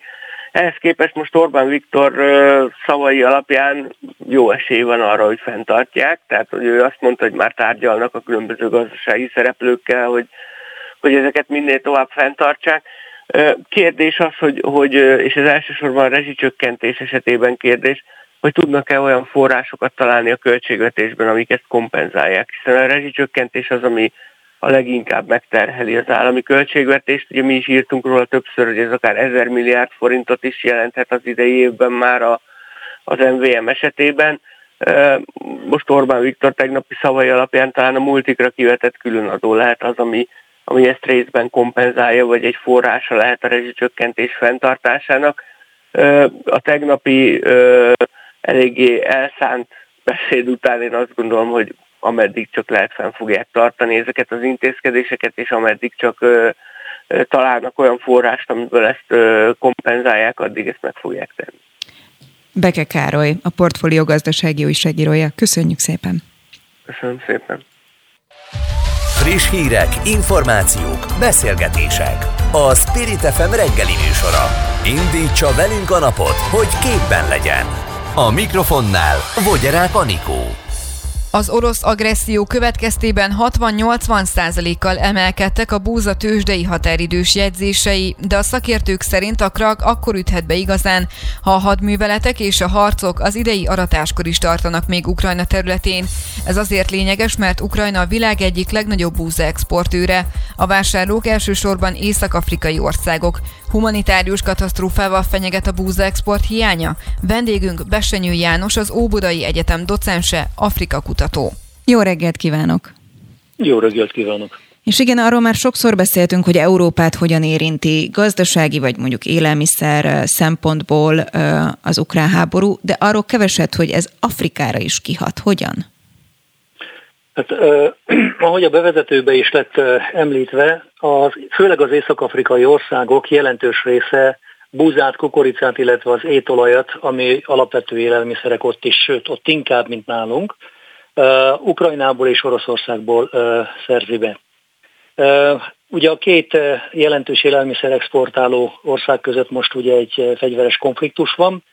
Ehhez képest most Orbán Viktor szavai alapján jó esély van arra, hogy fenntartják, tehát hogy ő azt mondta, hogy már tárgyalnak a különböző gazdasági szereplőkkel, hogy, hogy ezeket minél tovább fenntartsák. Kérdés az, hogy, hogy és ez elsősorban a rezsicsökkentés esetében kérdés, hogy tudnak-e olyan forrásokat találni a költségvetésben, amik ezt kompenzálják. Hiszen a rezsicsökkentés az, ami a leginkább megterheli az állami költségvetést. Ugye mi is írtunk róla többször, hogy ez akár 1000 milliárd forintot is jelenthet az idei évben már a, az MVM esetében. Most Orbán Viktor tegnapi szavai alapján talán a multikra kivetett különadó lehet az, ami ami ezt részben kompenzálja, vagy egy forrása lehet a rezsicsökkentés fenntartásának. A tegnapi eléggé elszánt beszéd után én azt gondolom, hogy ameddig csak lehet fenn fogják tartani ezeket az intézkedéseket, és ameddig csak találnak olyan forrást, amiből ezt kompenzálják, addig ezt meg fogják tenni. Beke Károly, a Portfólió gazdasági újságírója. Köszönjük szépen! Köszönöm szépen! Friss hírek, információk, beszélgetések. A Spirit FM reggeli műsora. Indítsa velünk a napot, hogy képben legyen. A mikrofonnál Vogyerák Anikó. Az orosz agresszió következtében 60-80 százalékkal emelkedtek a búza tőzsdei határidős jegyzései, de a szakértők szerint a krak akkor üthet be igazán, ha a hadműveletek és a harcok az idei aratáskor is tartanak még Ukrajna területén. Ez azért lényeges, mert Ukrajna a világ egyik legnagyobb búza exportőre. A vásárlók elsősorban észak-afrikai országok. Humanitárius katasztrófával fenyeget a búza export hiánya? Vendégünk Besenyő János, az Óbudai Egyetem docense, Afrika kutató. Jó reggelt kívánok! Jó reggelt kívánok! És igen, arról már sokszor beszéltünk, hogy Európát hogyan érinti gazdasági vagy mondjuk élelmiszer szempontból az ukrán háború, de arról keveset, hogy ez Afrikára is kihat. Hogyan? Hát, eh, [CLEARS THROAT] ahogy a bevezetőbe is lett eh, említve, az, főleg az észak-afrikai országok jelentős része búzát, kukoricát, illetve az étolajat, ami alapvető élelmiszerek ott is, sőt, ott inkább, mint nálunk, Ukrajnából és Oroszországból szerzi be. Ugye a két jelentős élelmiszer exportáló ország között most ugye egy fegyveres konfliktus van,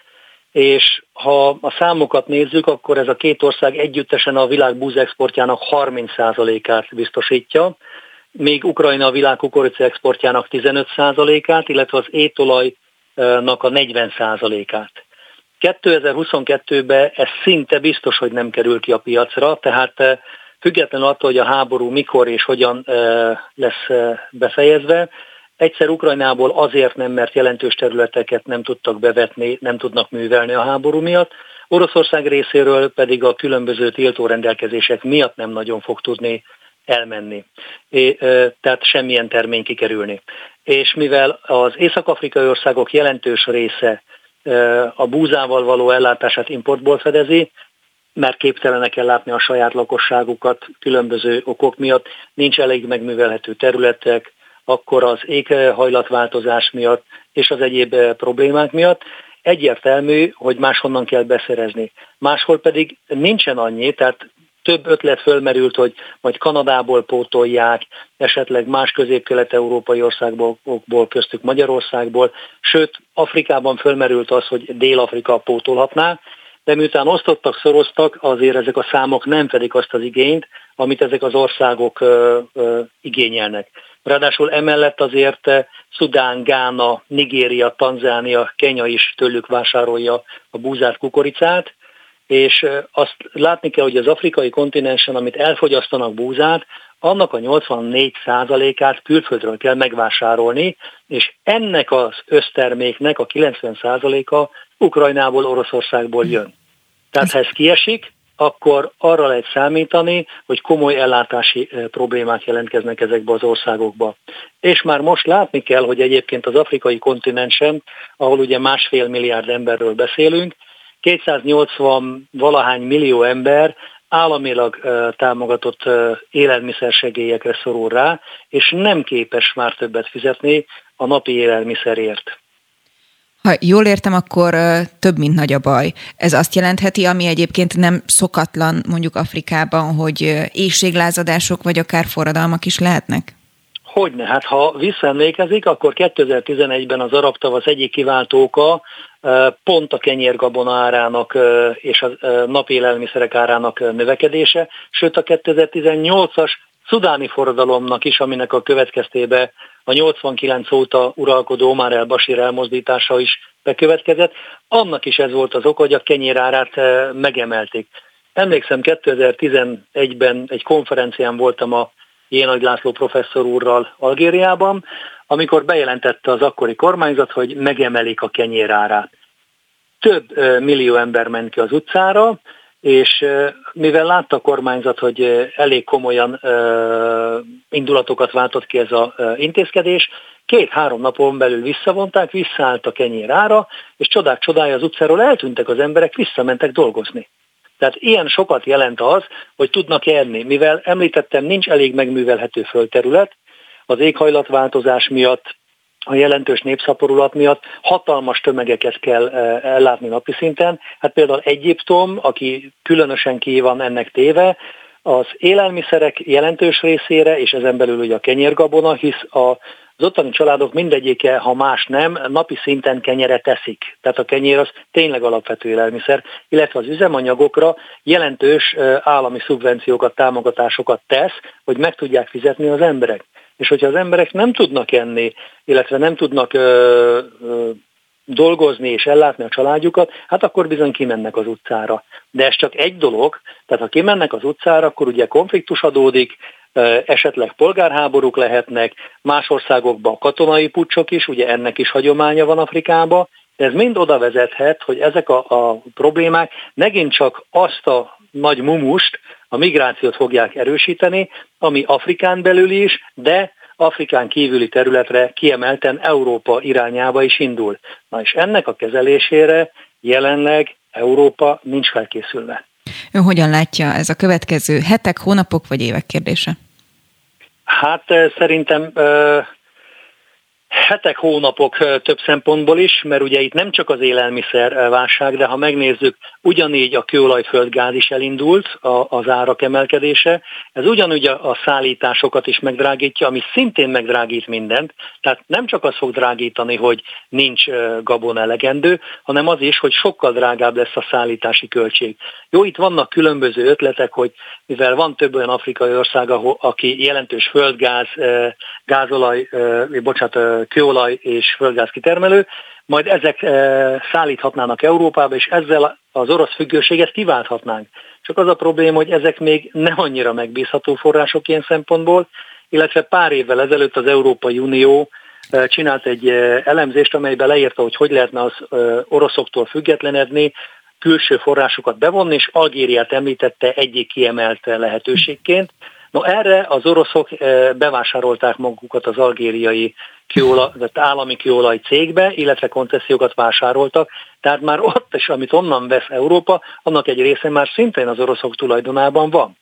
és ha a számokat nézzük, akkor ez a két ország együttesen a világ búzexportjának 30%-át biztosítja, még Ukrajna a világ kukorica exportjának 15%-át, illetve az étolajnak a 40%-át. 2022-ben ez szinte biztos, hogy nem kerül ki a piacra, tehát függetlenül attól, hogy a háború mikor és hogyan lesz befejezve, Egyszer Ukrajnából azért nem, mert jelentős területeket nem tudtak bevetni, nem tudnak művelni a háború miatt, Oroszország részéről pedig a különböző tiltó rendelkezések miatt nem nagyon fog tudni elmenni. É, tehát semmilyen termény kikerülni. És mivel az észak-afrikai országok jelentős része a búzával való ellátását importból fedezi, mert képtelenek ellátni a saját lakosságukat különböző okok miatt, nincs elég megművelhető területek, akkor az éghajlatváltozás miatt és az egyéb eh, problémák miatt egyértelmű, hogy máshonnan kell beszerezni. Máshol pedig nincsen annyi, tehát több ötlet fölmerült, hogy majd Kanadából pótolják, esetleg más közép-kelet-európai országból, köztük Magyarországból, sőt, Afrikában fölmerült az, hogy Dél-Afrika pótolhatná, de miután osztottak, szoroztak, azért ezek a számok nem fedik azt az igényt, amit ezek az országok ö, ö, igényelnek. Ráadásul emellett azért eh, Szudán, Gána, Nigéria, Tanzánia, Kenya is tőlük vásárolja a búzát, kukoricát, és eh, azt látni kell, hogy az afrikai kontinensen, amit elfogyasztanak búzát, annak a 84%-át külföldről kell megvásárolni, és ennek az összterméknek a 90%-a Ukrajnából, Oroszországból jön. Tehát ha ez kiesik, akkor arra lehet számítani, hogy komoly ellátási eh, problémák jelentkeznek ezekbe az országokba. És már most látni kell, hogy egyébként az afrikai kontinensen, ahol ugye másfél milliárd emberről beszélünk, 280 valahány millió ember államilag eh, támogatott eh, élelmiszersegélyekre szorul rá, és nem képes már többet fizetni a napi élelmiszerért. Ha jól értem, akkor több, mint nagy a baj. Ez azt jelentheti, ami egyébként nem szokatlan mondjuk Afrikában, hogy éjséglázadások vagy akár forradalmak is lehetnek? Hogyne, hát ha visszaemlékezik, akkor 2011-ben az arab tavasz egyik kiváltóka pont a kenyérgabona árának és a napi élelmiszerek árának növekedése, sőt a 2018-as szudáni forradalomnak is, aminek a következtébe a 89 óta uralkodó Omar el-Bashir elmozdítása is bekövetkezett. Annak is ez volt az ok, hogy a kenyérárát eh, megemelték. Emlékszem, 2011-ben egy konferencián voltam a Jénagy László professzor úrral Algériában, amikor bejelentette az akkori kormányzat, hogy megemelik a kenyérárát. Több eh, millió ember ment ki az utcára, és mivel látta a kormányzat, hogy elég komolyan indulatokat váltott ki ez az intézkedés, két-három napon belül visszavonták, visszaállt a kenyér ára, és csodák csodája az utcáról eltűntek az emberek, visszamentek dolgozni. Tehát ilyen sokat jelent az, hogy tudnak enni. Mivel említettem, nincs elég megművelhető földterület, az éghajlatváltozás miatt a jelentős népszaporulat miatt hatalmas tömegeket kell e, ellátni napi szinten. Hát például Egyiptom, aki különösen ki van ennek téve, az élelmiszerek jelentős részére, és ezen belül ugye a kenyérgabona, hisz a az ottani családok mindegyike, ha más nem, napi szinten kenyeret teszik. Tehát a kenyér az tényleg alapvető élelmiszer, illetve az üzemanyagokra jelentős e, állami szubvenciókat, támogatásokat tesz, hogy meg tudják fizetni az emberek. És hogyha az emberek nem tudnak enni, illetve nem tudnak ö, ö, dolgozni és ellátni a családjukat, hát akkor bizony kimennek az utcára. De ez csak egy dolog, tehát ha kimennek az utcára, akkor ugye konfliktus adódik, esetleg polgárháborúk lehetnek, más országokban katonai pucsok is, ugye ennek is hagyománya van Afrikában, ez mind oda vezethet, hogy ezek a, a problémák megint csak azt a nagy mumust, a migrációt fogják erősíteni, ami Afrikán belül is, de Afrikán kívüli területre kiemelten Európa irányába is indul. Na és ennek a kezelésére jelenleg Európa nincs felkészülve. Ön hogyan látja ez a következő hetek, hónapok vagy évek kérdése? Hát eh, szerintem uh, hetek, hónapok több szempontból is, mert ugye itt nem csak az élelmiszer válság, de ha megnézzük, ugyanígy a kőolaj-földgáz is elindult, az árak emelkedése. Ez ugyanúgy a szállításokat is megdrágítja, ami szintén megdrágít mindent. Tehát nem csak az fog drágítani, hogy nincs gabon elegendő, hanem az is, hogy sokkal drágább lesz a szállítási költség. Jó, itt vannak különböző ötletek, hogy mivel van több olyan afrikai ország, aki jelentős földgáz, gázolaj, bocsánat, kőolaj és földgáz kitermelő, majd ezek szállíthatnának Európába, és ezzel az orosz függőséget kiválthatnánk. Csak az a probléma, hogy ezek még nem annyira megbízható források ilyen szempontból, illetve pár évvel ezelőtt az Európai Unió csinált egy elemzést, amelyben leírta, hogy hogy lehetne az oroszoktól függetlenedni, külső forrásokat bevonni, és Algériát említette egyik kiemelt lehetőségként. No erre az oroszok bevásárolták magukat az algériai kőolaj, állami kőolaj cégbe, illetve koncesziókat vásároltak, tehát már ott is, amit onnan vesz Európa, annak egy része már szintén az oroszok tulajdonában van.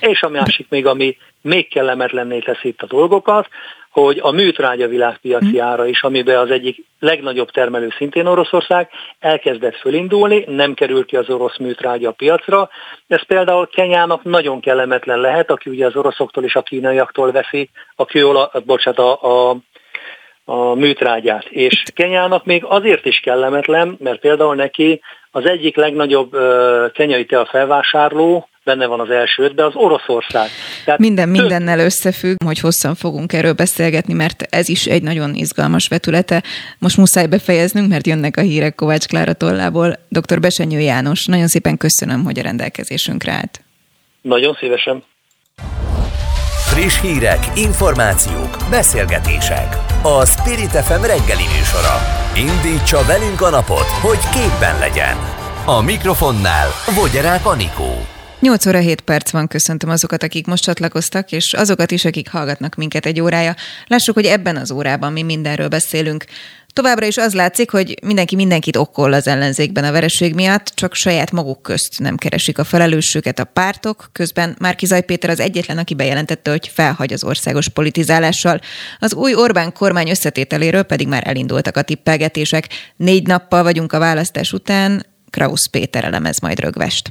És a másik még, ami még kellemetlenné teszi itt a dolgokat, hogy a műtrágya világpiaci hm. ára is, amiben az egyik legnagyobb termelő szintén Oroszország, elkezdett fölindulni, nem kerül ki az orosz műtrágya a piacra. Ez például Kenyának nagyon kellemetlen lehet, aki ugye az oroszoktól és a kínaiaktól veszi a kőola, bocsánat, a, a a műtrágyát. És Kenyának még azért is kellemetlen, mert például neki az egyik legnagyobb kenyai tea felvásárló, benne van az első ötben, az Oroszország. Tehát Minden mindennel összefügg, hogy hosszan fogunk erről beszélgetni, mert ez is egy nagyon izgalmas vetülete. Most muszáj befejeznünk, mert jönnek a hírek Kovács Klára tollából. Dr. Besenyő János, nagyon szépen köszönöm, hogy a rendelkezésünkre állt. Nagyon szívesen. Friss hírek, információk, beszélgetések. A Spirit FM reggeli műsora. Indítsa velünk a napot, hogy képben legyen. A mikrofonnál Vogyerák Anikó. 8 óra 7 perc van, köszöntöm azokat, akik most csatlakoztak, és azokat is, akik hallgatnak minket egy órája. Lássuk, hogy ebben az órában mi mindenről beszélünk. Továbbra is az látszik, hogy mindenki mindenkit okkol az ellenzékben a vereség miatt, csak saját maguk közt nem keresik a felelősséget a pártok. Közben Márkizaj Péter az egyetlen, aki bejelentette, hogy felhagy az országos politizálással. Az új Orbán kormány összetételéről pedig már elindultak a tippelgetések. Négy nappal vagyunk a választás után, Krausz Péter elemez majd rögvest.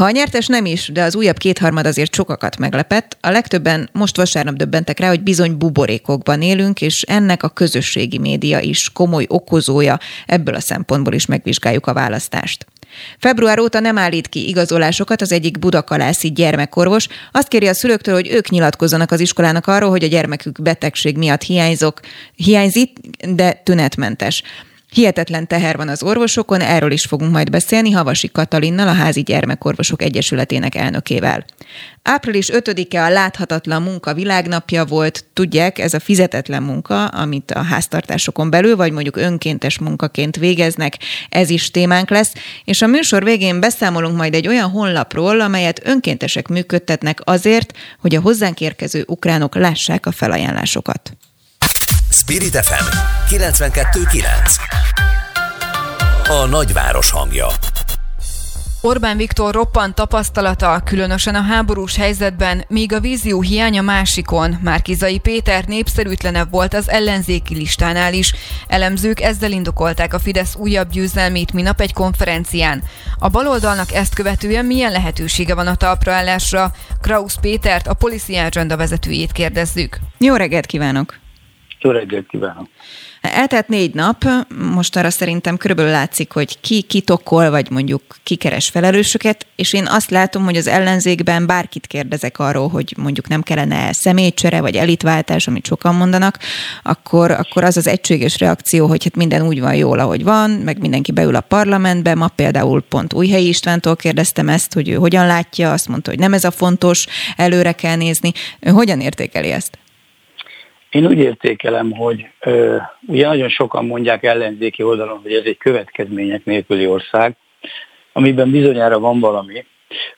Ha a nyertes nem is, de az újabb kétharmad azért sokakat meglepett, a legtöbben most vasárnap döbbentek rá, hogy bizony buborékokban élünk, és ennek a közösségi média is komoly okozója, ebből a szempontból is megvizsgáljuk a választást. Február óta nem állít ki igazolásokat az egyik budakalászi gyermekorvos. Azt kéri a szülőktől, hogy ők nyilatkozzanak az iskolának arról, hogy a gyermekük betegség miatt hiányzok, hiányzik, de tünetmentes. Hihetetlen teher van az orvosokon, erről is fogunk majd beszélni Havasi Katalinnal, a Házi Gyermekorvosok Egyesületének elnökével. Április 5-e a láthatatlan munka világnapja volt, tudják, ez a fizetetlen munka, amit a háztartásokon belül, vagy mondjuk önkéntes munkaként végeznek, ez is témánk lesz, és a műsor végén beszámolunk majd egy olyan honlapról, amelyet önkéntesek működtetnek azért, hogy a hozzánk érkező ukránok lássák a felajánlásokat. Spirit FM 92.9 A nagyváros hangja Orbán Viktor roppant tapasztalata, különösen a háborús helyzetben, míg a vízió hiánya másikon. Márkizai Péter népszerűtlenebb volt az ellenzéki listánál is. Elemzők ezzel indokolták a Fidesz újabb győzelmét minap egy konferencián. A baloldalnak ezt követően milyen lehetősége van a talpraállásra? Krausz Pétert, a Policy Agenda vezetőjét kérdezzük. Jó reggelt kívánok! Jó reggelt kívánok! Eltelt négy nap, most arra szerintem körülbelül látszik, hogy ki kitokol, vagy mondjuk kikeres felelősöket, és én azt látom, hogy az ellenzékben bárkit kérdezek arról, hogy mondjuk nem kellene személycsere, vagy elitváltás, amit sokan mondanak, akkor, akkor az az egységes reakció, hogy hát minden úgy van jól, ahogy van, meg mindenki beül a parlamentbe. Ma például pont Újhelyi Istvántól kérdeztem ezt, hogy ő hogyan látja, azt mondta, hogy nem ez a fontos, előre kell nézni. Ő hogyan értékeli ezt? Én úgy értékelem, hogy ö, ugye nagyon sokan mondják ellenzéki oldalon, hogy ez egy következmények nélküli ország, amiben bizonyára van valami,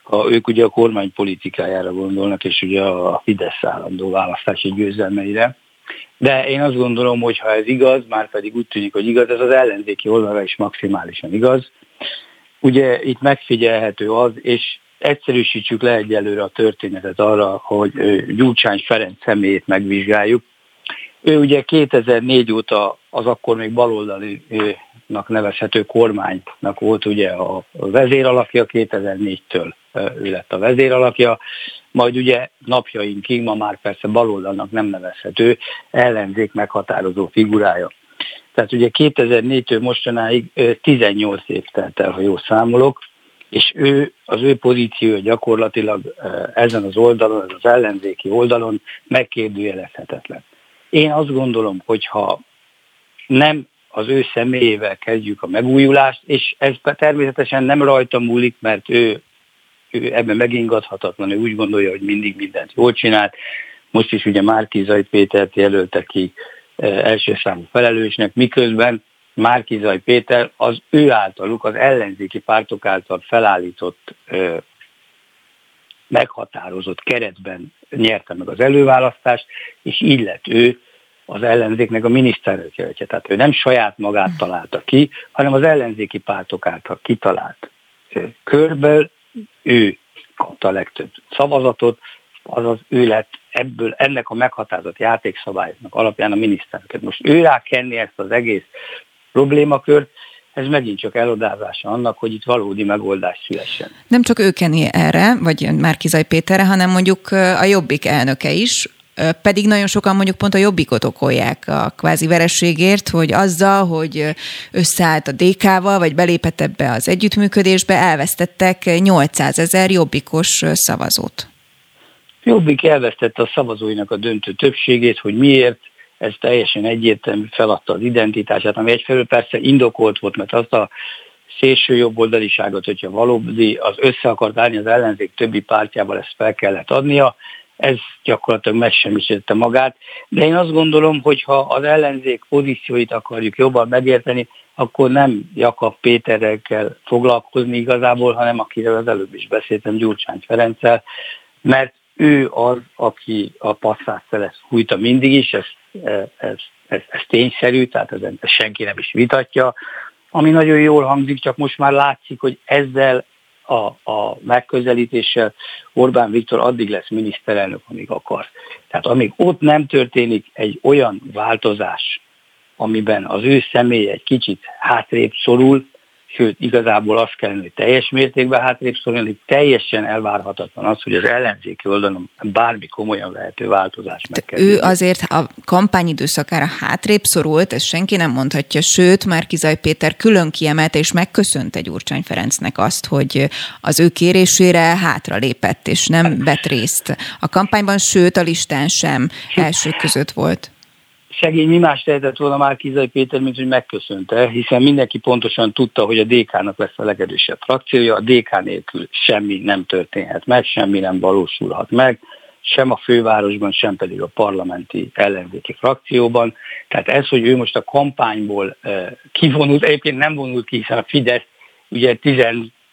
ha ők ugye a kormány politikájára gondolnak, és ugye a Fidesz állandó választási győzelmeire. De én azt gondolom, hogy ha ez igaz, már pedig úgy tűnik, hogy igaz, ez az ellenzéki oldalra is maximálisan igaz. Ugye itt megfigyelhető az, és egyszerűsítsük le egyelőre a történetet arra, hogy Gyurcsány Ferenc személyét megvizsgáljuk, Ő ugye 2004 óta az akkor még baloldalinak nevezhető kormánynak volt ugye a vezéralakja, 2004-től ő lett a vezéralakja, majd ugye napjainkig ma már persze baloldalnak nem nevezhető ellenzék meghatározó figurája. Tehát ugye 2004-től mostanáig 18 év telt el, ha jól számolok, és ő, az ő pozíciója gyakorlatilag ezen az oldalon, az ellenzéki oldalon megkérdőjelezhetetlen. Én azt gondolom, hogy ha nem az ő személyével kezdjük a megújulást, és ez természetesen nem rajta múlik, mert ő, ő ebben megingathatatlan, ő úgy gondolja, hogy mindig mindent jól csinált. Most is ugye Márkizai Pétert jelölte ki első számú felelősnek, miközben Márkizaj Péter az ő általuk, az ellenzéki pártok által felállított, meghatározott keretben nyerte meg az előválasztást, és így lett ő az ellenzéknek a miniszterelnök. Tehát ő nem saját magát találta ki, hanem az ellenzéki pártok által kitalált körből ő kapta a legtöbb szavazatot, azaz ő lett ebből, ennek a meghatározott játékszabályoknak alapján a minisztereket. Most ő rá kenni ezt az egész problémakört, ez megint csak elodázása annak, hogy itt valódi megoldás szülessen. Nem csak ő kenni erre, vagy Márkizaj Péterre, hanem mondjuk a Jobbik elnöke is, pedig nagyon sokan mondjuk pont a jobbikot okolják a kvázi verességért, hogy azzal, hogy összeállt a DK-val, vagy belépett ebbe az együttműködésbe, elvesztettek 800 ezer jobbikos szavazót. Jobbik elvesztette a szavazóinak a döntő többségét, hogy miért, ez teljesen egyértelmű feladta az identitását, ami egyfelől persze indokolt volt, mert azt a szélső jobboldaliságot, hogyha valódi az össze akart állni az ellenzék többi pártjával, ezt fel kellett adnia, ez gyakorlatilag megsemmisítette magát. De én azt gondolom, hogy ha az ellenzék pozícióit akarjuk jobban megérteni, akkor nem Jakab Péterrel kell foglalkozni igazából, hanem akiről az előbb is beszéltem, Gyurcsány Ferenccel, mert ő az, aki a passzás szelet hújta mindig is, ez, ez, ez, ez tényszerű, tehát ez, ez senki nem is vitatja, ami nagyon jól hangzik, csak most már látszik, hogy ezzel a, a megközelítéssel Orbán Viktor addig lesz miniszterelnök, amíg akar. Tehát amíg ott nem történik egy olyan változás, amiben az ő személy egy kicsit hátrébb szorul, sőt, igazából azt kellene, hogy teljes mértékben hátrébb szorulni, teljesen elvárhatatlan az, hogy az ellenzéki oldalon bármi komolyan lehető változás meg Ő azért a kampányidőszakára hátrébb szorult, ezt senki nem mondhatja, sőt, már Kizaj Péter külön kiemelte és megköszönte Gyurcsány Ferencnek azt, hogy az ő kérésére hátra lépett és nem vett részt a kampányban, sőt a listán sem első között volt szegény mi más tehetett volna már Kizai Péter, mint hogy megköszönte, hiszen mindenki pontosan tudta, hogy a DK-nak lesz a legerősebb frakciója, a DK nélkül semmi nem történhet meg, semmi nem valósulhat meg, sem a fővárosban, sem pedig a parlamenti ellenzéki frakcióban. Tehát ez, hogy ő most a kampányból eh, kivonult, egyébként nem vonult ki, hiszen a Fidesz ugye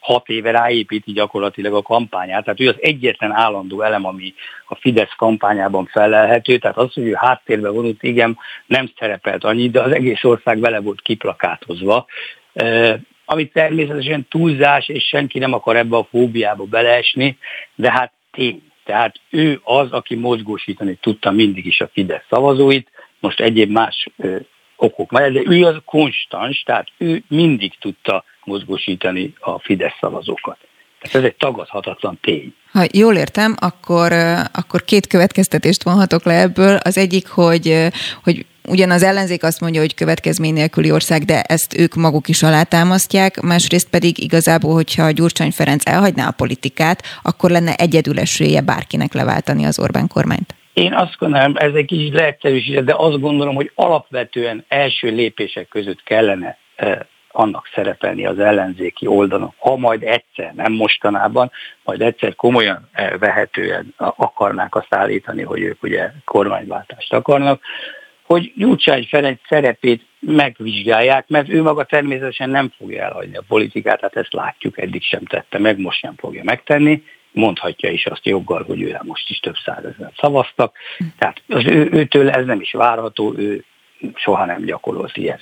hat éve ráépíti gyakorlatilag a kampányát. Tehát ő az egyetlen állandó elem, ami a Fidesz kampányában felelhető. Tehát az, hogy ő háttérbe vonult, igen, nem szerepelt annyit, de az egész ország vele volt kiplakátozva. Ami természetesen túlzás, és senki nem akar ebbe a fóbiába beleesni, de hát tény. Tehát ő az, aki mozgósítani tudta mindig is a Fidesz szavazóit, most egyéb más okok mellett, de ő az konstans, tehát ő mindig tudta mozgósítani a Fidesz szavazókat. Tehát ez egy tagadhatatlan tény. Ha jól értem, akkor, akkor két következtetést vonhatok le ebből. Az egyik, hogy, hogy ugyan az ellenzék azt mondja, hogy következmény nélküli ország, de ezt ők maguk is alátámasztják, másrészt pedig igazából, hogyha Gyurcsány Ferenc elhagyná a politikát, akkor lenne egyedül esélye bárkinek leváltani az Orbán kormányt. Én azt gondolom, ez egy kicsit leegyszerűsített, de azt gondolom, hogy alapvetően első lépések között kellene annak szerepelni az ellenzéki oldalon, ha majd egyszer, nem mostanában, majd egyszer komolyan eh, vehetően akarnák azt állítani, hogy ők ugye kormányváltást akarnak, hogy Gyurcsány Ferenc szerepét megvizsgálják, mert ő maga természetesen nem fogja elhagyni a politikát, tehát ezt látjuk, eddig sem tette meg, most sem fogja megtenni, mondhatja is azt joggal, hogy őre most is több százezer szavaztak, tehát az ő, őtől ez nem is várható, ő soha nem gyakorolt ilyen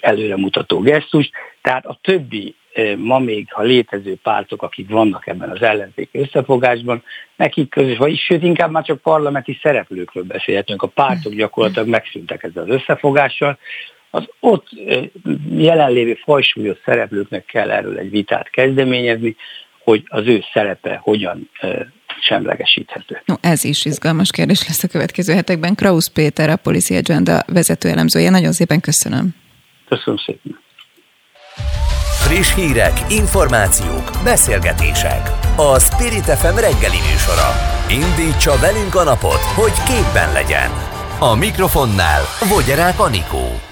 előremutató gesztus, tehát a többi ma még, ha létező pártok, akik vannak ebben az ellenzéki összefogásban, nekik közös, vagy sőt, inkább már csak parlamenti szereplőkről beszélhetünk. A pártok gyakorlatilag megszűntek ezzel az összefogással, az ott jelenlévő fajsúlyos szereplőknek kell erről egy vitát kezdeményezni, hogy az ő szerepe hogyan semlegesíthető. No, ez is izgalmas kérdés lesz a következő hetekben. Krausz Péter, a Policy Agenda vezető elemzője. Nagyon szépen köszönöm. Köszönöm szépen. Friss hírek, információk, beszélgetések. A Spirit FM reggeli műsora. Indítsa velünk a napot, hogy képben legyen. A mikrofonnál Vogyerák Anikó.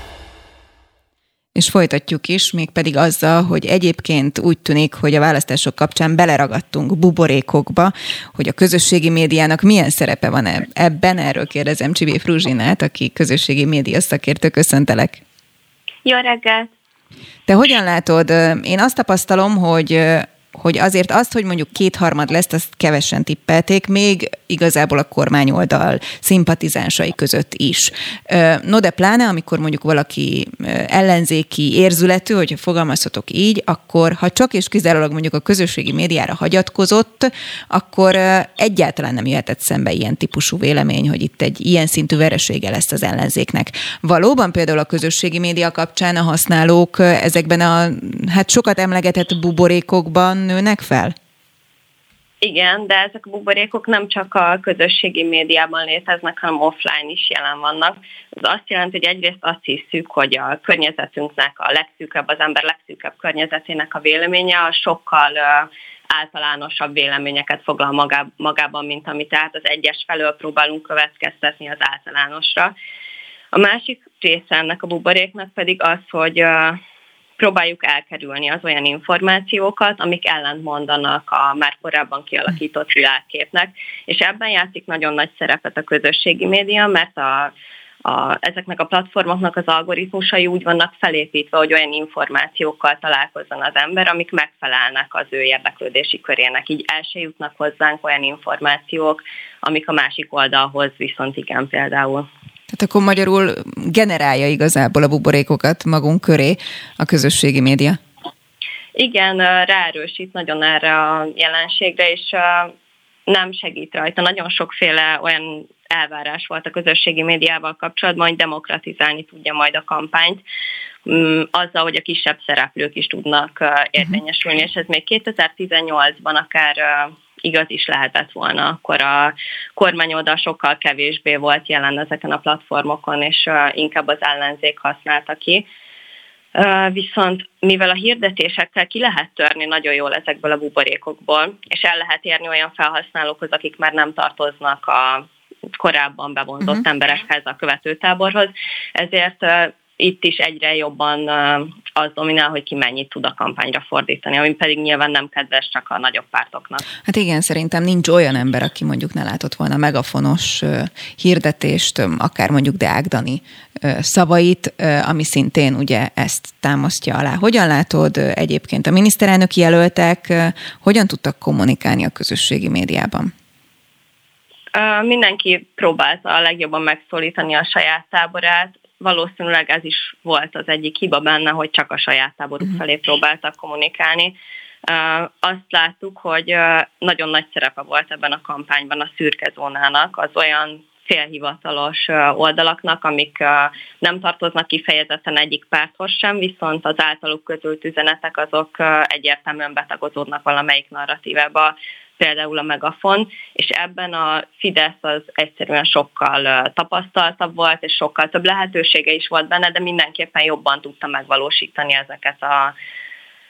És folytatjuk is, mégpedig azzal, hogy egyébként úgy tűnik, hogy a választások kapcsán beleragadtunk buborékokba, hogy a közösségi médiának milyen szerepe van ebben. Erről kérdezem Csivé Fruzsinát, aki közösségi média szakértő. Köszöntelek! Jó reggelt! Te hogyan látod? Én azt tapasztalom, hogy hogy azért azt, hogy mondjuk kétharmad lesz, azt kevesen tippelték, még igazából a kormányoldal szimpatizánsai között is. No de pláne, amikor mondjuk valaki ellenzéki érzületű, hogyha fogalmazhatok így, akkor ha csak és kizárólag mondjuk a közösségi médiára hagyatkozott, akkor egyáltalán nem jöhetett szembe ilyen típusú vélemény, hogy itt egy ilyen szintű veresége lesz az ellenzéknek. Valóban például a közösségi média kapcsán a használók ezekben a hát sokat emlegetett buborékokban nőnek fel? Igen, de ezek a buborékok nem csak a közösségi médiában léteznek, hanem offline is jelen vannak. Ez azt jelenti, hogy egyrészt azt hiszük, hogy a környezetünknek a legszűkebb, az ember legszűkebb környezetének a véleménye a sokkal általánosabb véleményeket foglal magában, mint amit tehát az egyes felől próbálunk következtetni az általánosra. A másik része ennek a buboréknak pedig az, hogy próbáljuk elkerülni az olyan információkat, amik ellent mondanak a már korábban kialakított világképnek, és ebben játszik nagyon nagy szerepet a közösségi média, mert a a, ezeknek a platformoknak az algoritmusai úgy vannak felépítve, hogy olyan információkkal találkozzon az ember, amik megfelelnek az ő érdeklődési körének. Így el se jutnak hozzánk olyan információk, amik a másik oldalhoz viszont igen például. Tehát akkor magyarul generálja igazából a buborékokat magunk köré a közösségi média? Igen, ráerősít nagyon erre a jelenségre, és nem segít rajta. Nagyon sokféle olyan elvárás volt a közösségi médiával kapcsolatban, hogy demokratizálni tudja majd a kampányt, mm, azzal, hogy a kisebb szereplők is tudnak érvényesülni, és ez még 2018-ban akár igaz is lehetett volna, akkor a kormányoldal sokkal kevésbé volt jelen ezeken a platformokon, és inkább az ellenzék használta ki. Viszont mivel a hirdetésekkel ki lehet törni nagyon jól ezekből a buborékokból, és el lehet érni olyan felhasználókhoz, akik már nem tartoznak a korábban bevonzott uh-huh. emberekhez, a követőtáborhoz, ezért itt is egyre jobban az dominál, hogy ki mennyit tud a kampányra fordítani, ami pedig nyilván nem kedves csak a nagyobb pártoknak. Hát igen, szerintem nincs olyan ember, aki mondjuk ne látott volna megafonos hirdetést, akár mondjuk Deák Dani szavait, ami szintén ugye ezt támasztja alá. Hogyan látod egyébként a miniszterelnök jelöltek, hogyan tudtak kommunikálni a közösségi médiában? Mindenki próbálta a legjobban megszólítani a saját táborát valószínűleg ez is volt az egyik hiba benne, hogy csak a saját táboruk uh-huh. felé próbáltak kommunikálni. Azt láttuk, hogy nagyon nagy szerepe volt ebben a kampányban a szürke zónának, az olyan félhivatalos oldalaknak, amik nem tartoznak kifejezetten egyik párthoz sem, viszont az általuk közült üzenetek azok egyértelműen betagozódnak valamelyik narratívába, például a Megafon, és ebben a Fidesz az egyszerűen sokkal tapasztaltabb volt, és sokkal több lehetősége is volt benne, de mindenképpen jobban tudta megvalósítani ezeket a,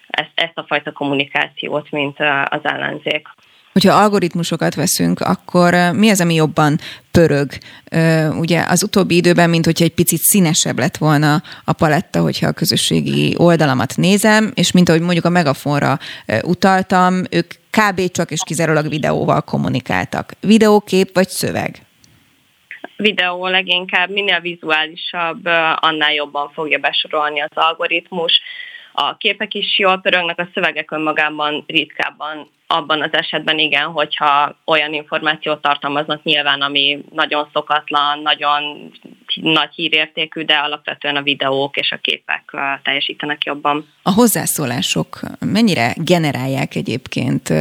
ezt, ezt a fajta kommunikációt, mint az ellenzék. Hogyha algoritmusokat veszünk, akkor mi az, ami jobban pörög? Ugye az utóbbi időben, mint hogyha egy picit színesebb lett volna a paletta, hogyha a közösségi oldalamat nézem, és mint ahogy mondjuk a Megafonra utaltam, ők kb. csak és kizárólag videóval kommunikáltak. Videókép vagy szöveg? Videó leginkább, minél vizuálisabb, annál jobban fogja besorolni az algoritmus a képek is jól pörögnek, a szövegek önmagában ritkábban abban az esetben igen, hogyha olyan információt tartalmaznak nyilván, ami nagyon szokatlan, nagyon nagy hírértékű, de alapvetően a videók és a képek teljesítenek jobban. A hozzászólások mennyire generálják egyébként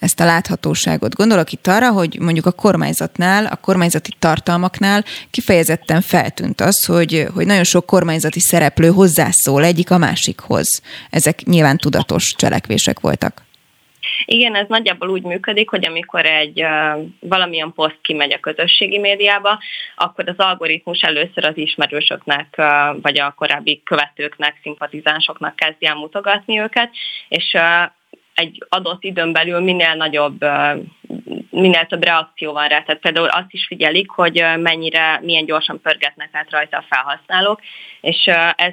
ezt a láthatóságot. Gondolok itt arra, hogy mondjuk a kormányzatnál, a kormányzati tartalmaknál kifejezetten feltűnt az, hogy, hogy nagyon sok kormányzati szereplő hozzászól egyik a másikhoz. Ezek nyilván tudatos cselekvések voltak. Igen, ez nagyjából úgy működik, hogy amikor egy uh, valamilyen poszt kimegy a közösségi médiába, akkor az algoritmus először az ismerősöknek, uh, vagy a korábbi követőknek, szimpatizánsoknak kezdi el mutogatni őket, és uh, egy adott időn belül minél nagyobb, minél több reakció van rá. Tehát például azt is figyelik, hogy mennyire, milyen gyorsan pörgetnek át rajta a felhasználók, és ez,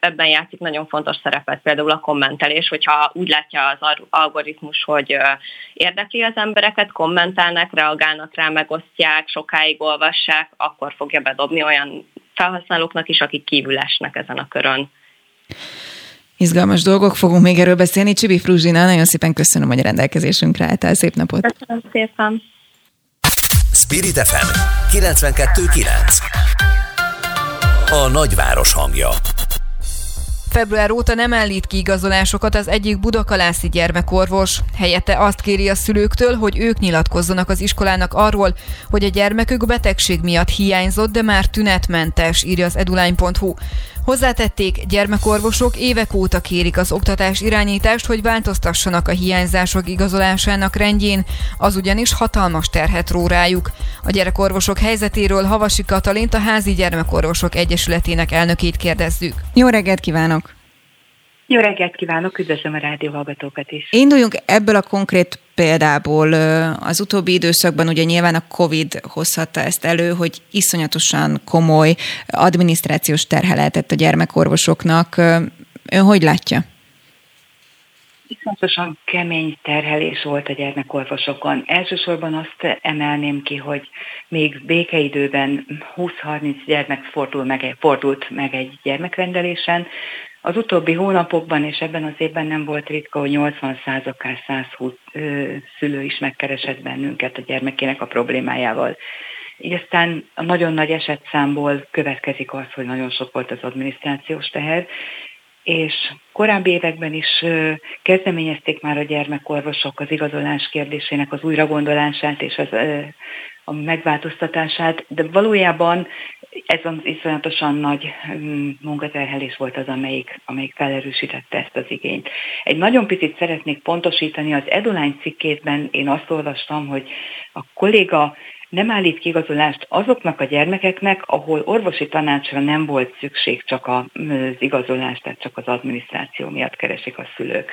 ebben játszik nagyon fontos szerepet például a kommentelés, hogyha úgy látja az algoritmus, hogy érdekli az embereket, kommentelnek, reagálnak rá, megosztják, sokáig olvassák, akkor fogja bedobni olyan felhasználóknak is, akik kívül esnek ezen a körön. Izgalmas dolgok, fogunk még erről beszélni. Csibi Fruzsina, nagyon szépen köszönöm, hogy a rendelkezésünkre álltál. Szép napot! Köszönöm szépen! Spirit FM 92.9 A nagyváros hangja Február óta nem állít ki igazolásokat az egyik budakalászi gyermekorvos. Helyette azt kéri a szülőktől, hogy ők nyilatkozzanak az iskolának arról, hogy a gyermekük betegség miatt hiányzott, de már tünetmentes, írja az edulány.hu. Hozzátették, gyermekorvosok évek óta kérik az oktatás irányítást, hogy változtassanak a hiányzások igazolásának rendjén, az ugyanis hatalmas terhet ró rájuk. A gyerekorvosok helyzetéről Havasi Katalint, a Házi Gyermekorvosok Egyesületének elnökét kérdezzük. Jó reggelt kívánok! Jó reggelt kívánok, üdvözlöm a rádióhallgatókat is. Induljunk ebből a konkrét példából. Az utóbbi időszakban ugye nyilván a COVID hozhatta ezt elő, hogy iszonyatosan komoly adminisztrációs terhe lehetett a gyermekorvosoknak. Ön hogy látja? Iszonyatosan kemény terhelés volt a gyermekorvosokon. Elsősorban azt emelném ki, hogy még békeidőben 20-30 gyermek fordul meg, fordult meg egy gyermekrendelésen, az utóbbi hónapokban és ebben az évben nem volt ritka, hogy 80 akár 120 ö, szülő is megkeresett bennünket a gyermekének a problémájával. Így aztán a nagyon nagy esetszámból következik az, hogy nagyon sok volt az adminisztrációs teher, és korábbi években is kezdeményezték már a gyermekorvosok az igazolás kérdésének az újragondolását és az, a megváltoztatását, de valójában ez az iszonyatosan nagy mm, munkaterhelés volt az, amelyik, amelyik felerősítette ezt az igényt. Egy nagyon picit szeretnék pontosítani, az Edulány cikkében én azt olvastam, hogy a kolléga nem állít kigazolást azoknak a gyermekeknek, ahol orvosi tanácsra nem volt szükség csak az igazolás, tehát csak az adminisztráció miatt keresik a szülők.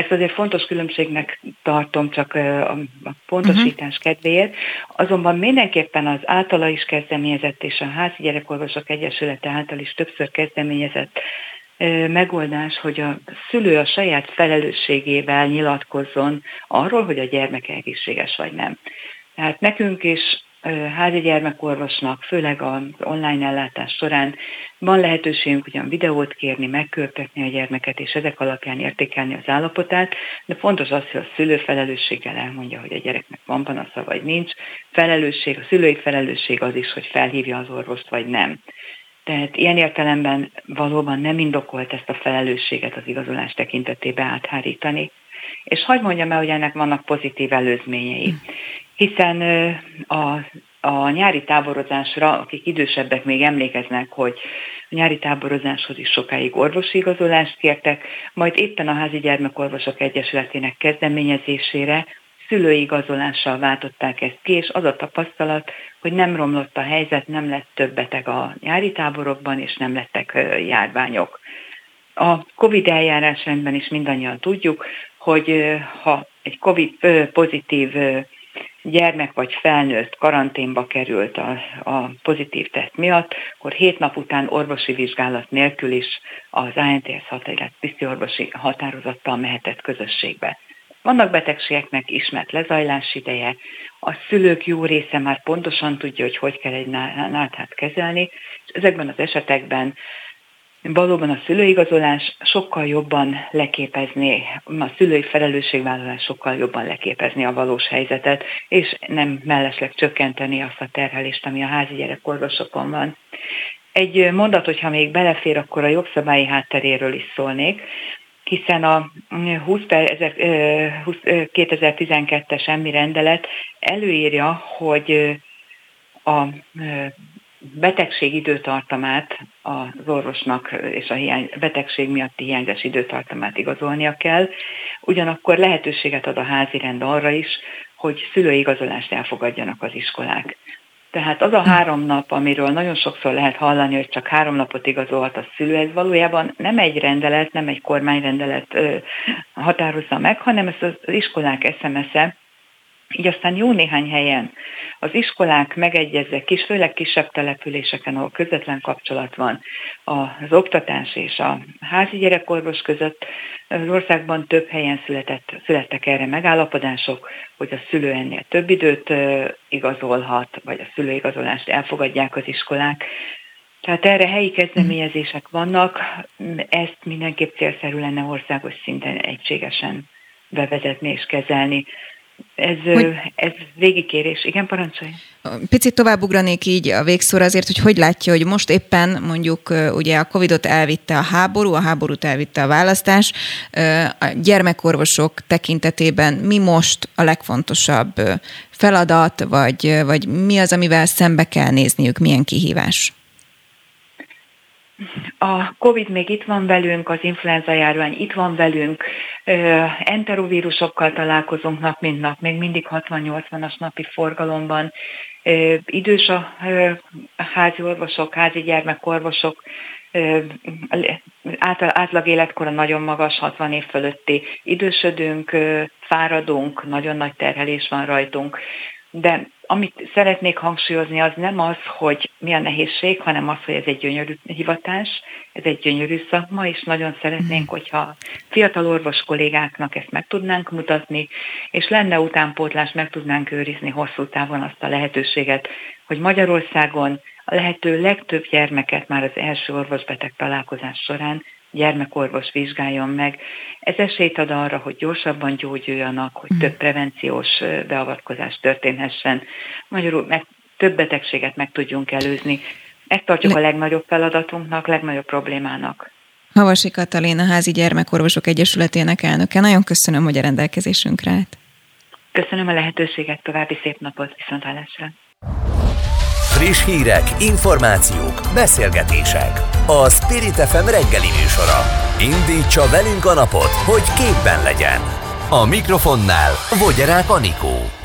Ezt azért fontos különbségnek tartom csak a pontosítás uh-huh. kedvéért. Azonban mindenképpen az általa is kezdeményezett és a Házi Gyerekorvosok Egyesülete által is többször kezdeményezett megoldás, hogy a szülő a saját felelősségével nyilatkozzon arról, hogy a gyermek egészséges vagy nem. Tehát nekünk is házi gyermekorvosnak, főleg az online ellátás során van lehetőségünk ugyan videót kérni, megkörtetni a gyermeket, és ezek alapján értékelni az állapotát, de fontos az, hogy a szülő felelősséggel elmondja, hogy a gyereknek van panasza vagy nincs. Felelősség, a szülői felelősség az is, hogy felhívja az orvost vagy nem. Tehát ilyen értelemben valóban nem indokolt ezt a felelősséget az igazolás tekintetében áthárítani. És hagyd mondjam el, hogy ennek vannak pozitív előzményei hiszen a, a nyári táborozásra, akik idősebbek még emlékeznek, hogy a nyári táborozáshoz is sokáig orvosi igazolást kértek, majd éppen a Házi Gyermekorvosok Egyesületének kezdeményezésére szülői igazolással váltották ezt ki, és az a tapasztalat, hogy nem romlott a helyzet, nem lett több beteg a nyári táborokban, és nem lettek járványok. A COVID eljárásrendben is mindannyian tudjuk, hogy ha egy COVID pozitív gyermek vagy felnőtt karanténba került a, a pozitív teszt miatt, akkor hét nap után orvosi vizsgálat nélkül is az ANTS tiszti orvosi határozattal mehetett közösségbe. Vannak betegségeknek ismert lezajlás ideje, a szülők jó része már pontosan tudja, hogy hogy kell egy náthát kezelni, és ezekben az esetekben valóban a szülőigazolás sokkal jobban leképezni, a szülői felelősségvállalás sokkal jobban leképezni a valós helyzetet, és nem mellesleg csökkenteni azt a terhelést, ami a házi gyerekorvosokon van. Egy mondat, hogyha még belefér, akkor a jogszabályi hátteréről is szólnék hiszen a 20 per 2012-es emmi rendelet előírja, hogy a betegség időtartamát az orvosnak és a hiány, betegség miatti hiányzás időtartamát igazolnia kell, ugyanakkor lehetőséget ad a házi rend arra is, hogy szülői igazolást elfogadjanak az iskolák. Tehát az a három nap, amiről nagyon sokszor lehet hallani, hogy csak három napot igazolhat a szülő, ez valójában nem egy rendelet, nem egy kormányrendelet határozza meg, hanem ez az iskolák SMS-e, így aztán jó néhány helyen az iskolák megegyeznek, kis, főleg kisebb településeken, ahol közvetlen kapcsolat van az oktatás és a házi gyerekorvos között. Az országban több helyen született, születtek erre megállapodások, hogy a szülő ennél több időt igazolhat, vagy a szülőigazolást elfogadják az iskolák. Tehát erre helyi kezdeményezések vannak, ezt mindenképp célszerű lenne országos szinten egységesen bevezetni és kezelni. Ez, hogy, ez végigkérés. Igen, parancsolj. Picit tovább ugranék így a végszóra azért, hogy hogy látja, hogy most éppen mondjuk ugye a Covidot elvitte a háború, a háborút elvitte a választás. A gyermekorvosok tekintetében mi most a legfontosabb feladat, vagy, vagy mi az, amivel szembe kell nézniük, milyen kihívás? A COVID még itt van velünk, az influenza járvány itt van velünk, enterovírusokkal találkozunk nap mint nap, még mindig 60-80-as napi forgalomban. Idős a házi orvosok, házi gyermekorvosok, átlag életkora nagyon magas, 60 év fölötti. Idősödünk, fáradunk, nagyon nagy terhelés van rajtunk. De amit szeretnék hangsúlyozni, az nem az, hogy mi a nehézség, hanem az, hogy ez egy gyönyörű hivatás, ez egy gyönyörű szakma, és nagyon szeretnénk, mhm. hogyha fiatal orvos kollégáknak ezt meg tudnánk mutatni, és lenne utánpótlás, meg tudnánk őrizni hosszú távon azt a lehetőséget, hogy Magyarországon a lehető legtöbb gyermeket már az első orvosbeteg találkozás során gyermekorvos vizsgáljon meg. Ez esélyt ad arra, hogy gyorsabban gyógyuljanak, hogy több prevenciós beavatkozás történhessen. Magyarul meg több betegséget meg tudjunk előzni. Ezt tartjuk a legnagyobb feladatunknak, legnagyobb problémának. Havasi Katalin, a Házi Gyermekorvosok Egyesületének elnöke. Nagyon köszönöm, hogy a rendelkezésünkre állt. Köszönöm a lehetőséget, további szép napot, viszontlátásra. Friss hírek, információk, beszélgetések. A Spirit FM reggeli műsora. Indítsa velünk a napot, hogy képben legyen. A mikrofonnál Vogyerák Anikó.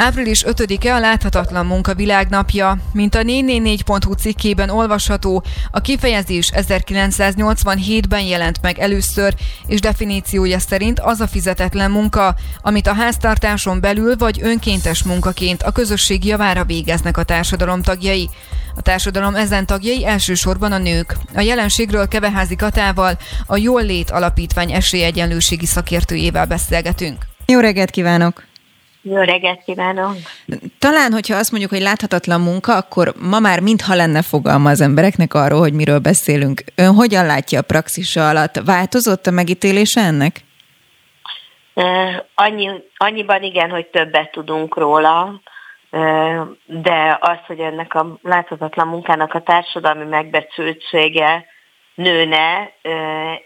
Április 5-e a láthatatlan munka világnapja. Mint a 444.hu cikkében olvasható, a kifejezés 1987-ben jelent meg először, és definíciója szerint az a fizetetlen munka, amit a háztartáson belül vagy önkéntes munkaként a közösség javára végeznek a társadalom tagjai. A társadalom ezen tagjai elsősorban a nők. A jelenségről Keveházi Katával, a Jól Lét Alapítvány esélyegyenlőségi szakértőjével beszélgetünk. Jó reggelt kívánok! Jó reggelt kívánok! Talán, hogyha azt mondjuk, hogy láthatatlan munka, akkor ma már mintha lenne fogalma az embereknek arról, hogy miről beszélünk. Ön hogyan látja a praxisa alatt? Változott a megítélése ennek? Annyi, annyiban igen, hogy többet tudunk róla, de az, hogy ennek a láthatatlan munkának a társadalmi megbecsültsége nőne,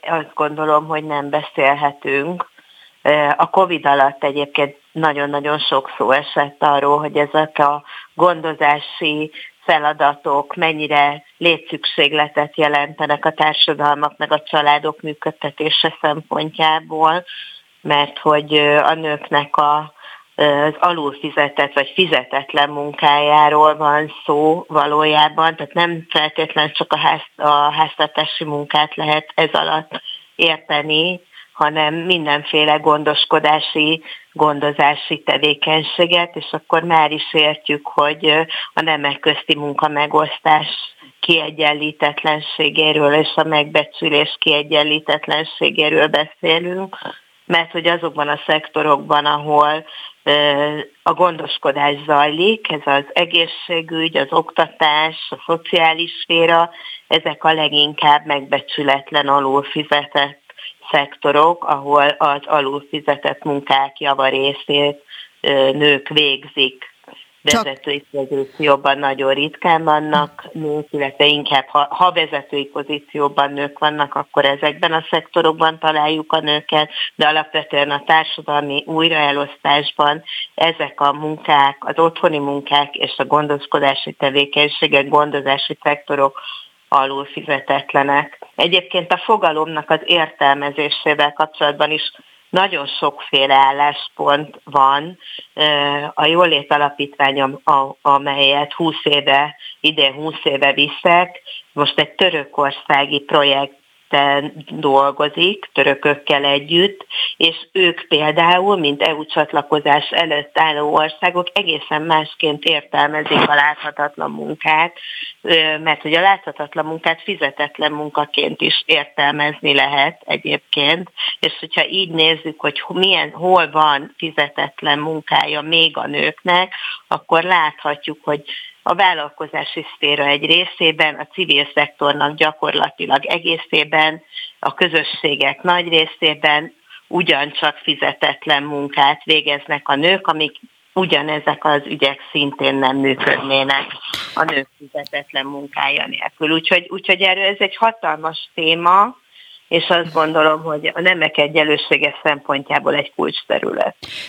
azt gondolom, hogy nem beszélhetünk. A Covid alatt egyébként nagyon-nagyon sok szó esett arról, hogy ezek a gondozási feladatok mennyire létszükségletet jelentenek a társadalmak meg a családok működtetése szempontjából, mert hogy a nőknek a, az alulfizetett vagy fizetetlen munkájáról van szó valójában, tehát nem feltétlenül csak a, ház, a háztartási munkát lehet ez alatt érteni, hanem mindenféle gondoskodási, gondozási tevékenységet, és akkor már is értjük, hogy a nemek közti munkamegosztás kiegyenlítetlenségéről és a megbecsülés kiegyenlítetlenségéről beszélünk, mert hogy azokban a szektorokban, ahol a gondoskodás zajlik, ez az egészségügy, az oktatás, a szociális szféra, ezek a leginkább megbecsületlen alulfizetett szektorok, ahol az alulfizetett munkák javarészét nők végzik vezetői pozícióban nagyon ritkán vannak nők, illetve inkább ha, ha vezetői pozícióban nők vannak, akkor ezekben a szektorokban találjuk a nőket, de alapvetően a társadalmi újraelosztásban ezek a munkák, az otthoni munkák és a gondoskodási tevékenységek, gondozási szektorok alul fizetetlenek. Egyébként a fogalomnak az értelmezésével kapcsolatban is nagyon sokféle álláspont van. A Jólét Alapítvány, amelyet 20 éve, idén 20 éve viszek, most egy törökországi projekt dolgozik, törökökkel együtt, és ők például, mint EU csatlakozás előtt álló országok egészen másként értelmezik a láthatatlan munkát, mert hogy a láthatatlan munkát fizetetlen munkaként is értelmezni lehet egyébként, és hogyha így nézzük, hogy milyen, hol van fizetetlen munkája még a nőknek, akkor láthatjuk, hogy a vállalkozási szféra egy részében, a civil szektornak gyakorlatilag egészében, a közösségek nagy részében ugyancsak fizetetlen munkát végeznek a nők, amik ugyanezek az ügyek szintén nem működnének a nők fizetetlen munkája nélkül. Úgyhogy, úgyhogy erről ez egy hatalmas téma, és azt gondolom, hogy a nemek egyenlősége szempontjából egy kulcs.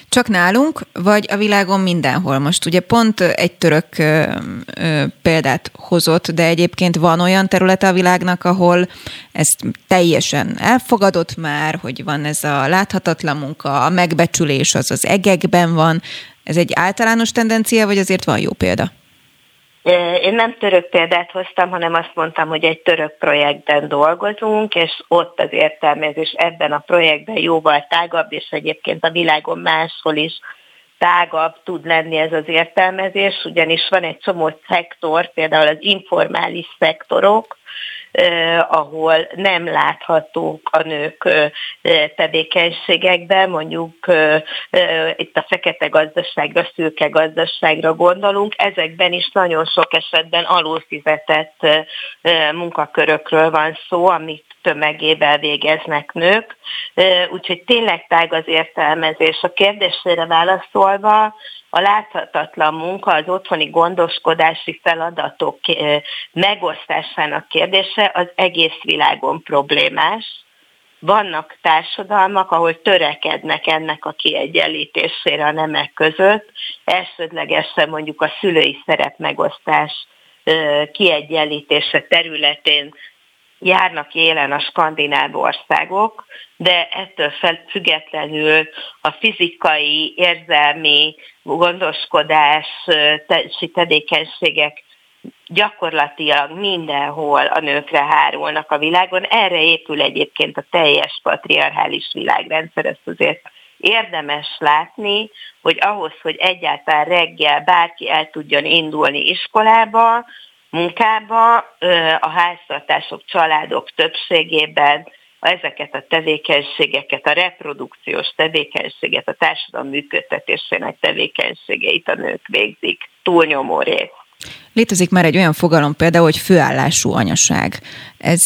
Csak nálunk, vagy a világon mindenhol? Most ugye pont egy török példát hozott, de egyébként van olyan területe a világnak, ahol ezt teljesen elfogadott már, hogy van ez a láthatatlan munka, a megbecsülés az az egekben van. Ez egy általános tendencia, vagy azért van jó példa? Én nem török példát hoztam, hanem azt mondtam, hogy egy török projektben dolgozunk, és ott az értelmezés ebben a projektben jóval tágabb, és egyébként a világon máshol is tágabb tud lenni ez az értelmezés, ugyanis van egy csomó szektor, például az informális szektorok, ahol nem láthatók a nők tevékenységekben, mondjuk itt a fekete gazdaságra, szürke gazdaságra gondolunk, ezekben is nagyon sok esetben alulfizetett munkakörökről van szó, amit tömegével végeznek nők, úgyhogy tényleg tág az értelmezés. A kérdésére válaszolva, a láthatatlan munka, az otthoni gondoskodási feladatok megosztásának kérdése az egész világon problémás. Vannak társadalmak, ahol törekednek ennek a kiegyenlítésére a nemek között, elsődlegesen mondjuk a szülői szerep megosztás kiegyenlítése területén járnak élen a skandináv országok, de ettől függetlenül a fizikai, érzelmi gondoskodási tevékenységek gyakorlatilag mindenhol a nőkre hárulnak a világon. Erre épül egyébként a teljes patriarchális világrendszer, ezt azért érdemes látni, hogy ahhoz, hogy egyáltalán reggel bárki el tudjon indulni iskolába, munkába, a háztartások, családok többségében ezeket a tevékenységeket, a reprodukciós tevékenységet, a társadalom működtetésének tevékenységeit a nők végzik túlnyomó rész. Létezik már egy olyan fogalom például, hogy főállású anyaság. Ez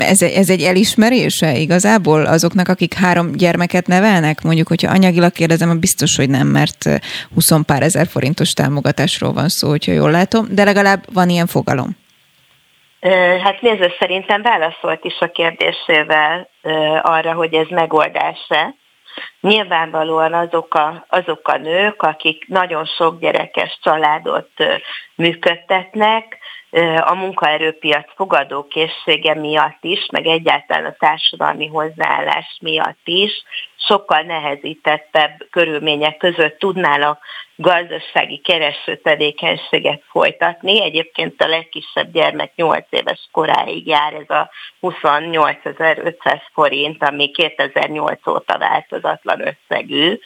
ez, ez egy elismerése igazából azoknak, akik három gyermeket nevelnek? Mondjuk, hogyha anyagilag kérdezem, biztos, hogy nem, mert 20 pár ezer forintos támogatásról van szó, hogyha jól látom, de legalább van ilyen fogalom. Hát nézd, szerintem válaszolt is a kérdésével arra, hogy ez megoldás-e. Nyilvánvalóan azok a, azok a nők, akik nagyon sok gyerekes családot működtetnek, a munkaerőpiac fogadókészsége miatt is, meg egyáltalán a társadalmi hozzáállás miatt is sokkal nehezítettebb körülmények között tudnának gazdasági kereső tevékenységet folytatni. Egyébként a legkisebb gyermek 8 éves koráig jár ez a 28.500 forint, ami 2008 óta változatlan összegű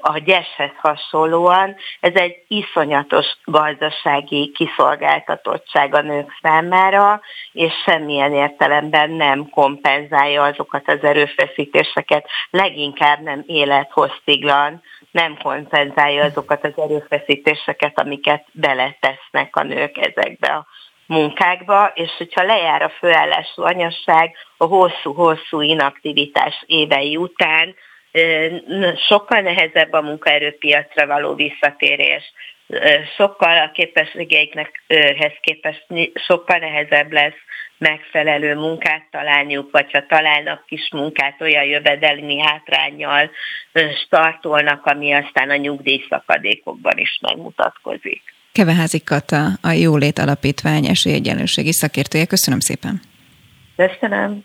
a gyeshez hasonlóan, ez egy iszonyatos gazdasági kiszolgáltatottság a nők számára, és semmilyen értelemben nem kompenzálja azokat az erőfeszítéseket, leginkább nem élethoztiglan, nem kompenzálja azokat az erőfeszítéseket, amiket beletesznek a nők ezekbe a munkákba, és hogyha lejár a főállású anyasság a hosszú-hosszú inaktivitás évei után, sokkal nehezebb a munkaerőpiacra való visszatérés, sokkal a képességeiknek képest sokkal nehezebb lesz megfelelő munkát találniuk, vagy ha találnak kis munkát, olyan jövedelmi hátrányjal startolnak, ami aztán a nyugdíjszakadékokban is megmutatkozik. Keveházi Kata, a Jólét Alapítvány esélyegyenlőségi szakértője. Köszönöm szépen. Köszönöm.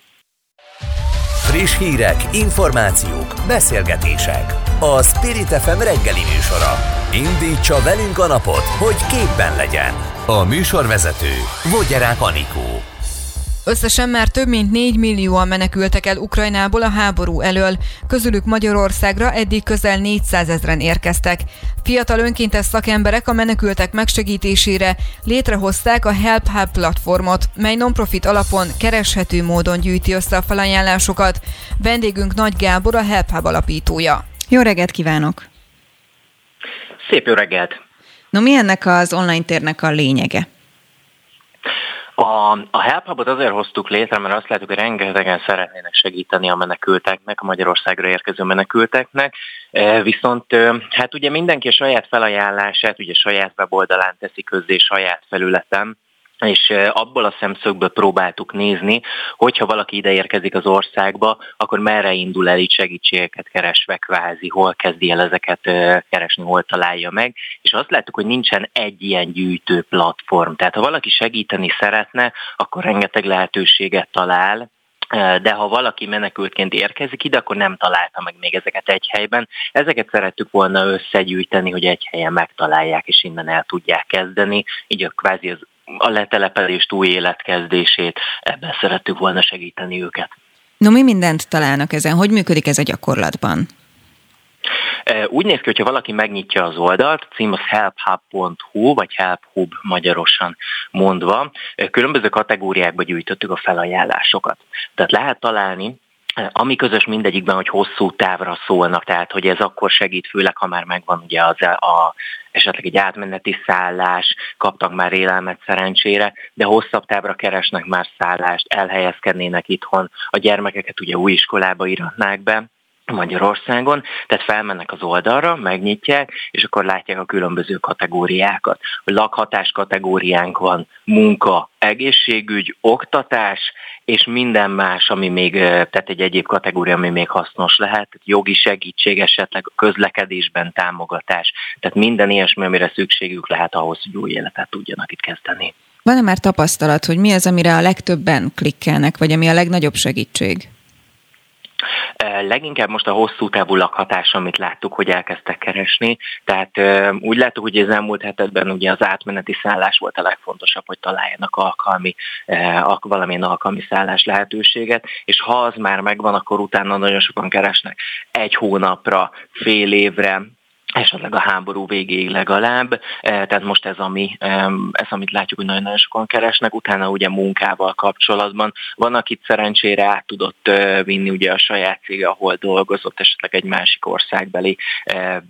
Friss hírek, információk, beszélgetések. A Spirit FM reggeli műsora. Indítsa velünk a napot, hogy képben legyen. A műsorvezető Vogyerák Anikó. Összesen már több mint 4 millióan menekültek el Ukrajnából a háború elől, közülük Magyarországra eddig közel 400 ezeren érkeztek. Fiatal önkéntes szakemberek a menekültek megsegítésére létrehozták a Help Hub platformot, mely non-profit alapon kereshető módon gyűjti össze a felajánlásokat. Vendégünk Nagy Gábor, a Help Hub alapítója. Jó reggelt kívánok! Szép jó reggelt! No, mi ennek az online térnek a lényege? A, a HelpHubot azért hoztuk létre, mert azt látjuk, hogy rengetegen szeretnének segíteni a menekülteknek, a Magyarországra érkező menekülteknek, e, viszont hát ugye mindenki a saját felajánlását, ugye saját weboldalán teszi közzé, saját felületem, és abból a szemszögből próbáltuk nézni, hogyha valaki ide érkezik az országba, akkor merre indul el így segítségeket keresve kvázi, hol kezdi el ezeket keresni, hol találja meg, és azt láttuk, hogy nincsen egy ilyen gyűjtő platform. Tehát ha valaki segíteni szeretne, akkor rengeteg lehetőséget talál, de ha valaki menekültként érkezik ide, akkor nem találta meg még ezeket egy helyben. Ezeket szerettük volna összegyűjteni, hogy egy helyen megtalálják, és innen el tudják kezdeni. Így a kvázi az a letelepedést, új életkezdését, ebben szerettük volna segíteni őket. No, mi mindent találnak ezen? Hogy működik ez a gyakorlatban? E, úgy néz ki, hogyha valaki megnyitja az oldalt, cím az helphub.hu, vagy helphub magyarosan mondva, e, különböző kategóriákba gyűjtöttük a felajánlásokat. Tehát lehet találni ami közös mindegyikben, hogy hosszú távra szólnak, tehát hogy ez akkor segít, főleg ha már megvan ugye az a, esetleg egy átmeneti szállás, kaptak már élelmet szerencsére, de hosszabb távra keresnek már szállást, elhelyezkednének itthon, a gyermekeket ugye új iskolába iratnák be, Magyarországon, tehát felmennek az oldalra, megnyitják, és akkor látják a különböző kategóriákat. A lakhatás kategóriánk van, munka, egészségügy, oktatás, és minden más, ami még, tehát egy egyéb kategória, ami még hasznos lehet, jogi segítség esetleg, közlekedésben támogatás, tehát minden ilyesmi, amire szükségük lehet ahhoz, hogy új életet tudjanak itt kezdeni. Van-e már tapasztalat, hogy mi az, amire a legtöbben klikkelnek, vagy ami a legnagyobb segítség? Leginkább most a hosszú távú lakhatás, amit láttuk, hogy elkezdtek keresni. Tehát úgy láttuk, hogy az elmúlt hetekben ugye az átmeneti szállás volt a legfontosabb, hogy találjanak alkalmi, valamilyen alkalmi szállás lehetőséget, és ha az már megvan, akkor utána nagyon sokan keresnek egy hónapra, fél évre, esetleg a háború végéig legalább, e, tehát most ez, ami, ez amit látjuk, hogy nagyon-nagyon sokan keresnek, utána ugye munkával kapcsolatban. Van, akit szerencsére át tudott vinni ugye a saját cége, ahol dolgozott, esetleg egy másik országbeli e,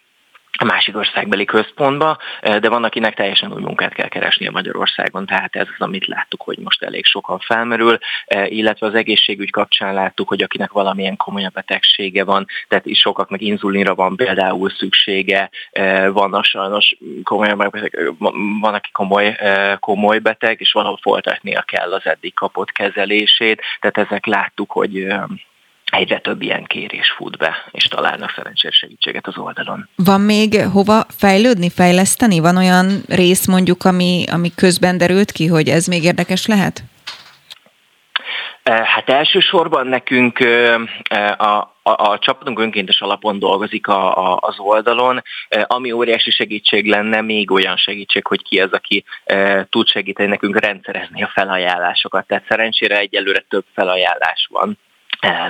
a másik országbeli központba, eh, de van, akinek teljesen új munkát kell keresni a Magyarországon, tehát ez az, amit láttuk, hogy most elég sokan felmerül, eh, illetve az egészségügy kapcsán láttuk, hogy akinek valamilyen komolyabb betegsége van, tehát is sokaknak inzulinra van például szüksége, eh, van a sajnos komolyabb beteg, van, aki komoly, komoly beteg, és valahol folytatnia kell az eddig kapott kezelését, tehát ezek láttuk, hogy egyre több ilyen kérés fut be, és találnak szerencsés segítséget az oldalon. Van még hova fejlődni, fejleszteni? Van olyan rész mondjuk, ami, ami közben derült ki, hogy ez még érdekes lehet? Hát elsősorban nekünk a, a, a csapatunk önkéntes alapon dolgozik a, a, az oldalon, ami óriási segítség lenne, még olyan segítség, hogy ki az, aki tud segíteni nekünk rendszerezni a felajánlásokat. Tehát szerencsére egyelőre több felajánlás van E,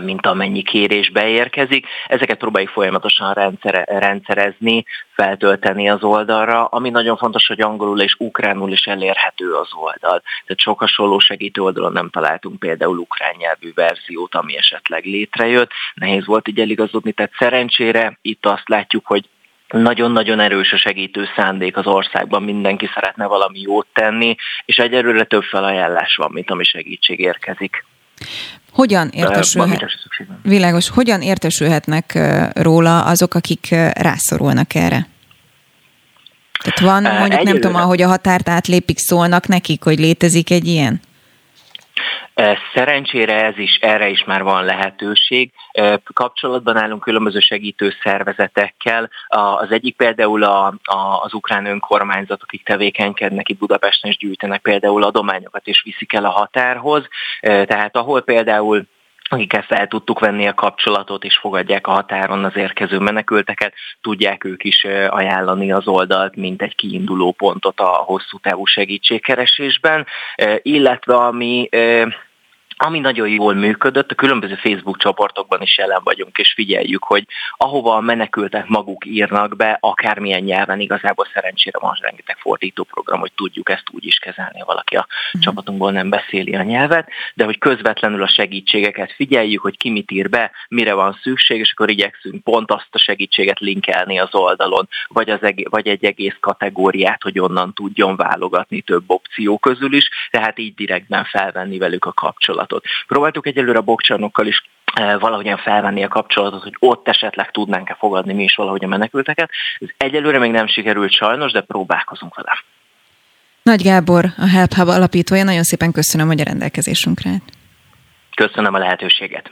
mint amennyi kérés beérkezik. Ezeket próbáljuk folyamatosan rendszere, rendszerezni, feltölteni az oldalra, ami nagyon fontos, hogy angolul és ukránul is elérhető az oldal. Tehát sok hasonló segítő oldalon nem találtunk például ukrán nyelvű verziót, ami esetleg létrejött. Nehéz volt így eligazodni, tehát szerencsére itt azt látjuk, hogy nagyon-nagyon erős a segítő szándék az országban, mindenki szeretne valami jót tenni, és egyelőre több felajánlás van, mint ami segítség érkezik. Hogyan értesülhet, világos, hogyan értesülhetnek róla azok, akik rászorulnak erre? Tehát van mondjuk, Egyelőre. nem tudom, ahogy a határt átlépik, szólnak nekik, hogy létezik egy ilyen? Szerencsére ez is, erre is már van lehetőség. Kapcsolatban állunk különböző segítő szervezetekkel. Az egyik például a, a, az ukrán önkormányzat, akik tevékenykednek itt Budapesten, és gyűjtenek például adományokat, és viszik el a határhoz. Tehát ahol például akikkel fel tudtuk venni a kapcsolatot, és fogadják a határon az érkező menekülteket, tudják ők is ajánlani az oldalt, mint egy kiinduló pontot a hosszú távú segítségkeresésben, illetve ami ami nagyon jól működött, a különböző Facebook csoportokban is jelen vagyunk, és figyeljük, hogy ahova a menekültek maguk írnak be, akármilyen nyelven, igazából szerencsére van rengeteg fordítóprogram, hogy tudjuk ezt úgy is kezelni, ha valaki a mm. csapatunkból nem beszéli a nyelvet, de hogy közvetlenül a segítségeket figyeljük, hogy ki mit ír be, mire van szükség, és akkor igyekszünk pont azt a segítséget linkelni az oldalon, vagy, az egész, vagy egy egész kategóriát, hogy onnan tudjon válogatni több opció közül is, tehát így direktben felvenni velük a kapcsolatot kapcsolatot. Próbáltuk egyelőre a bokcsarnokkal is e, valahogyan felvenni a kapcsolatot, hogy ott esetleg tudnánk-e fogadni mi is valahogy a menekülteket. Ez egyelőre még nem sikerült sajnos, de próbálkozunk vele. Nagy Gábor, a Help Hub alapítója, nagyon szépen köszönöm, hogy a rendelkezésünkre. Köszönöm a lehetőséget.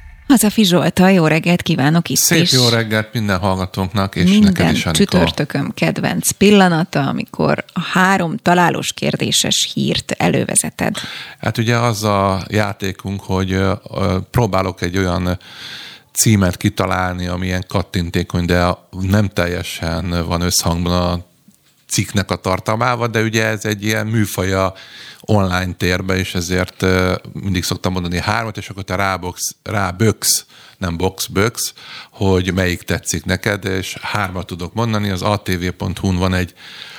Hazafi Zsolta, jó reggelt kívánok itt Szép is. jó reggelt minden hallgatónknak, és minden neked is, Anikó. csütörtököm kedvenc pillanata, amikor a három találós kérdéses hírt elővezeted. Hát ugye az a játékunk, hogy próbálok egy olyan címet kitalálni, ami ilyen kattintékony, de nem teljesen van összhangban a cikknek a tartalmával, de ugye ez egy ilyen műfaja online térbe, és ezért mindig szoktam mondani hármat, és akkor te rábox, ráböksz, nem box, böksz, hogy melyik tetszik neked, és hármat tudok mondani. Az atv.hu-n van egy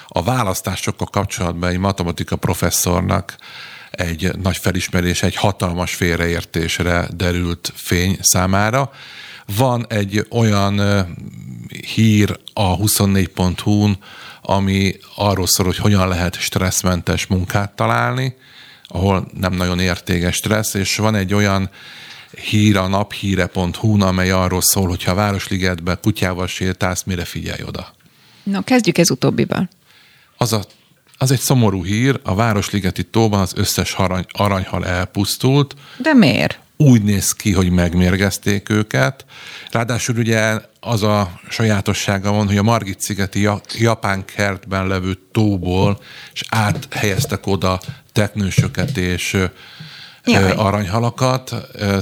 a választásokkal kapcsolatban egy matematika professzornak egy nagy felismerés, egy hatalmas félreértésre derült fény számára. Van egy olyan hír a 24.hu-n, ami arról szól, hogy hogyan lehet stresszmentes munkát találni, ahol nem nagyon értéges stressz, és van egy olyan hír a naphíre.hu-n, amely arról szól, hogy ha a Városligetbe kutyával sétálsz, mire figyelj oda. Na, kezdjük ez utóbbival. Az, a, az egy szomorú hír, a Városligeti tóban az összes arany, aranyhal elpusztult. De miért? Úgy néz ki, hogy megmérgezték őket. Ráadásul ugye az a sajátossága van, hogy a Margit-szigeti japán kertben levő tóból, és áthelyeztek oda teknősöket és Jaj. aranyhalakat,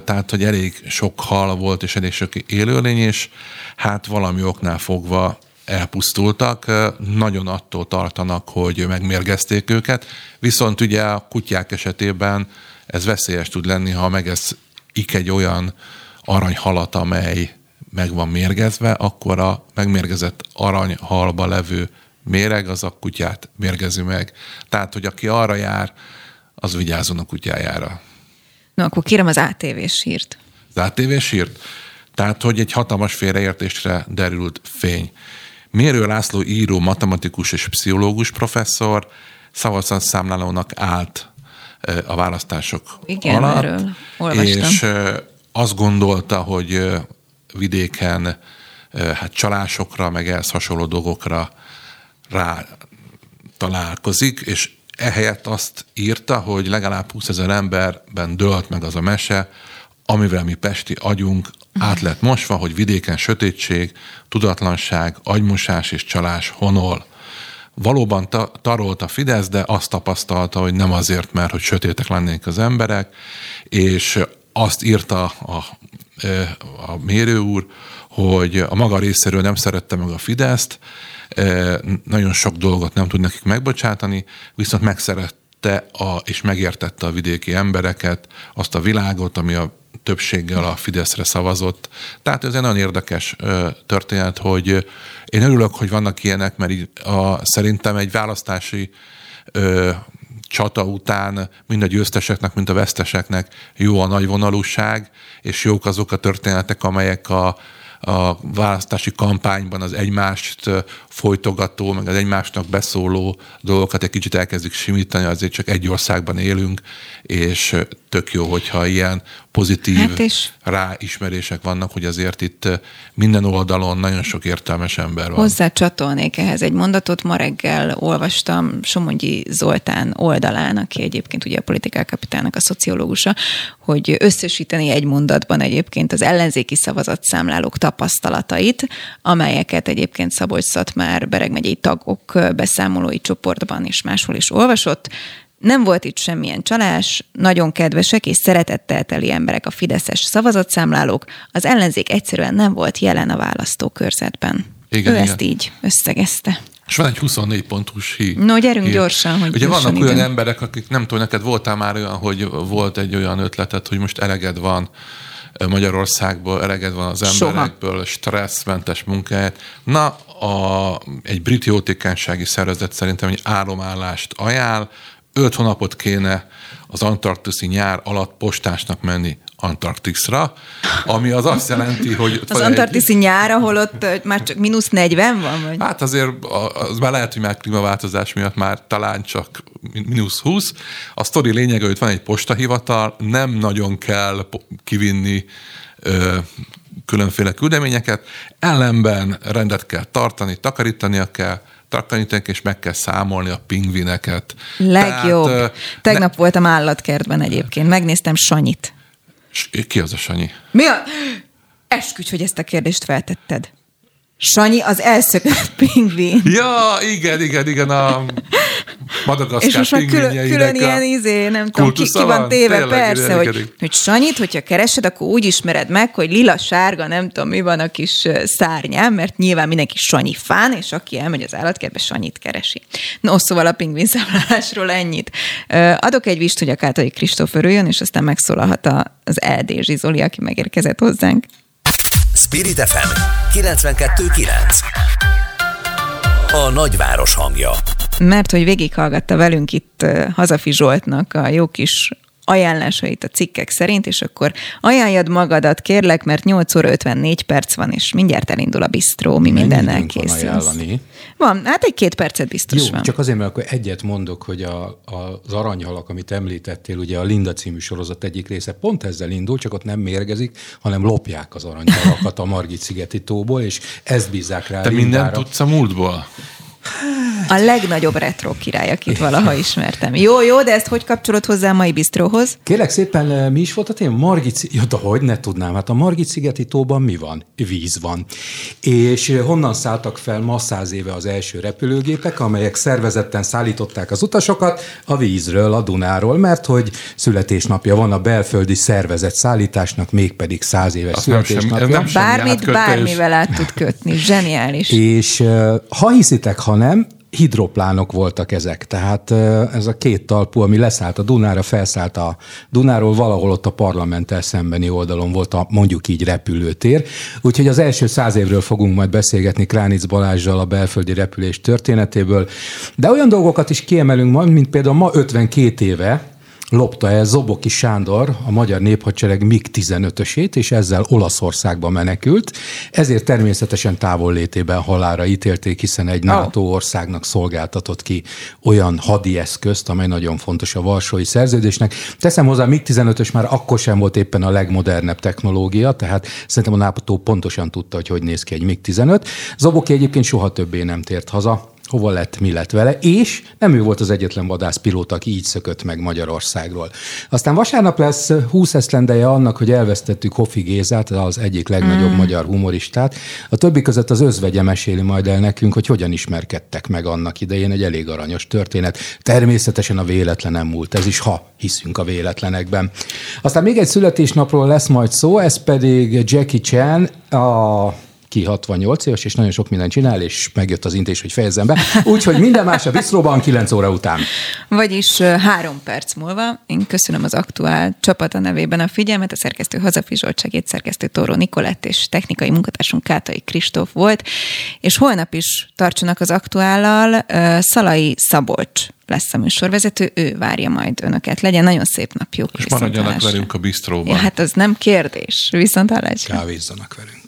tehát hogy elég sok hal volt, és elég sok élőlény, és hát valami oknál fogva elpusztultak, nagyon attól tartanak, hogy megmérgezték őket, viszont ugye a kutyák esetében ez veszélyes tud lenni, ha ik egy olyan aranyhalat, amely meg van mérgezve, akkor a megmérgezett aranyhalba levő méreg az a kutyát mérgezi meg. Tehát, hogy aki arra jár, az vigyázzon a kutyájára. Na, akkor kérem az ATV-s hírt. Az ATV-s hírt? Tehát, hogy egy hatalmas félreértésre derült fény. Mérő László író, matematikus és pszichológus professzor szavazatszámlálónak állt a választások Igen, alatt, erről olvastam. és azt gondolta, hogy vidéken hát csalásokra, meg ehhez hasonló dolgokra rá találkozik, és ehelyett azt írta, hogy legalább 20 ezer emberben dölt meg az a mese, amivel mi pesti agyunk át lett mosva, hogy vidéken sötétség, tudatlanság, agymosás és csalás honol. Valóban ta- tarolt a Fidesz, de azt tapasztalta, hogy nem azért, mert hogy sötétek lennénk az emberek, és azt írta a, a mérő úr, hogy a maga részéről nem szerette meg a Fideszt, nagyon sok dolgot nem tud nekik megbocsátani, viszont megszerette a, és megértette a vidéki embereket, azt a világot, ami a többséggel a Fideszre szavazott. Tehát ez egy nagyon érdekes történet, hogy én örülök, hogy vannak ilyenek, mert így a, szerintem egy választási ö, csata után mind a győzteseknek, mind a veszteseknek jó a nagy vonalúság, és jók azok a történetek, amelyek a, a választási kampányban az egymást folytogató, meg az egymásnak beszóló dolgokat egy kicsit elkezdik simítani, azért csak egy országban élünk, és tök jó, hogyha ilyen pozitív hát és ráismerések vannak, hogy azért itt minden oldalon nagyon sok értelmes ember van. Hozzá csatolnék ehhez egy mondatot. Ma reggel olvastam Somogyi Zoltán oldalán, aki egyébként ugye a politikákapitának a szociológusa, hogy összesíteni egy mondatban egyébként az ellenzéki szavazatszámlálók tapasztalatait, amelyeket egyébként Szabolcs már Bereg megyei tagok beszámolói csoportban és máshol is olvasott. Nem volt itt semmilyen csalás, nagyon kedvesek és szeretettel teli emberek a fideszes szavazatszámlálók, az ellenzék egyszerűen nem volt jelen a választókörzetben. Igen, ő igen. ezt így összegezte. És van egy 24 pontos hír. No, gyerünk hír. gyorsan, hogy Ugye vannak olyan igen. emberek, akik nem tudom, neked voltál már olyan, hogy volt egy olyan ötletet, hogy most eleged van Magyarországból, eleged van az emberekből, Soha. stresszmentes munkáját. Na, a, egy brit jótékonysági szervezet szerintem egy állomállást ajánl, öt hónapot kéne az antarktiszi nyár alatt postásnak menni Antarktiszra, ami az azt jelenti, hogy... Az antarktiszi egy... nyár, ahol ott már csak mínusz 40 van? Vagy? Hát azért az már lehet, hogy már klímaváltozás miatt már talán csak mínusz 20. A sztori lényege, hogy van egy postahivatal, nem nagyon kell kivinni ö, különféle küldeményeket, ellenben rendet kell tartani, takarítania kell, takarítani, és meg kell számolni a pingvineket. Legjobb. Tehát, Tegnap ne... voltam állatkertben egyébként, megnéztem Sanyit. Ki az a Sanyi? Mi a... Esküdj, hogy ezt a kérdést feltetted. Sanyi az elszökött pingvin. Ja, igen, igen, igen, a Madagaszkár És most már külön, külön ilyen izé, nem tudom, ki, ki van téve, Tényleg, persze, hogy, hogy Sanyit, hogyha keresed, akkor úgy ismered meg, hogy lila, sárga, nem tudom, mi van a kis szárnyám, mert nyilván mindenki Sanyi fán, és aki elmegy az állatkertbe, Sanyit keresi. No, szóval a pingvin számlálásról ennyit. Adok egy vist, hogy a Kátai Kristóf örüljön, és aztán megszólalhat az LD Zsizoli, aki megérkezett hozzánk. Spirit FM 92.9 A nagyváros hangja Mert hogy végighallgatta velünk itt Hazafi Zsoltnak a jó kis ajánlásait a cikkek szerint, és akkor ajánljad magadat, kérlek, mert 8 óra 54 perc van, és mindjárt elindul a bistró, mi Mennyi mindennel készülsz. Van, ajánlani? van, hát egy két percet biztos Jó, van. csak azért, mert akkor egyet mondok, hogy a, a, az aranyhalak, amit említettél, ugye a Linda című sorozat egyik része pont ezzel indul, csak ott nem mérgezik, hanem lopják az aranyhalakat a Margit szigeti tóból, és ezt bízzák rá. Te mindent tudsz a múltból? A legnagyobb retro király, akit valaha ismertem. Jó, jó, de ezt hogy kapcsolod hozzá a mai bistróhoz? Kérlek szépen, eh, mi is volt a téma? Margit, ja, de hogy ne tudnám, hát a Margit-szigeti tóban mi van? Víz van. És eh, honnan szálltak fel ma száz éve az első repülőgépek, amelyek szervezetten szállították az utasokat a vízről, a Dunáról, mert hogy születésnapja van a belföldi szervezet szállításnak, mégpedig száz éves Azt születésnapja. Nem sem, nem Bármit bármivel át tud kötni, zseniális. És eh, ha hiszitek, hanem hidroplánok voltak ezek, tehát ez a két talpú, ami leszállt a Dunára, felszállt a Dunáról, valahol ott a parlamenttel szembeni oldalon volt a mondjuk így repülőtér. Úgyhogy az első száz évről fogunk majd beszélgetni Kránic Balázsjal a belföldi repülés történetéből, de olyan dolgokat is kiemelünk ma, mint például ma 52 éve, lopta el Zoboki Sándor, a magyar néphadsereg MiG-15-ösét, és ezzel Olaszországba menekült. Ezért természetesen távol létében halára ítélték, hiszen egy NATO országnak szolgáltatott ki olyan hadi eszközt, amely nagyon fontos a Varsói szerződésnek. Teszem hozzá, MiG-15-ös már akkor sem volt éppen a legmodernebb technológia, tehát szerintem a NATO pontosan tudta, hogy hogy néz ki egy MiG-15. Zoboki egyébként soha többé nem tért haza, hova lett, mi lett vele, és nem ő volt az egyetlen vadászpilóta, aki így szökött meg Magyarországról. Aztán vasárnap lesz 20 eszlendeje annak, hogy elvesztettük Hofi Gézát, az egyik legnagyobb mm. magyar humoristát. A többi között az özvegye meséli majd el nekünk, hogy hogyan ismerkedtek meg annak idején, egy elég aranyos történet. Természetesen a véletlen nem múlt, ez is, ha hiszünk a véletlenekben. Aztán még egy születésnapról lesz majd szó, ez pedig Jackie Chan, a ki 68 éves, és nagyon sok mindent csinál, és megjött az intés, hogy fejezzem be. Úgyhogy minden más a Bistróban 9 óra után. Vagyis három perc múlva. Én köszönöm az aktuál csapata nevében a figyelmet. A szerkesztő Hazafi Zsolt segéd szerkesztő Tóró Nikolett és technikai munkatársunk Kátai Kristóf volt. És holnap is tartsanak az aktuállal. Szalai Szabolcs lesz a műsorvezető, ő várja majd önöket. Legyen nagyon szép napjuk. És maradjanak velünk a bistróban. Ja, hát az nem kérdés. Viszont hallásra. Kávézzanak velünk.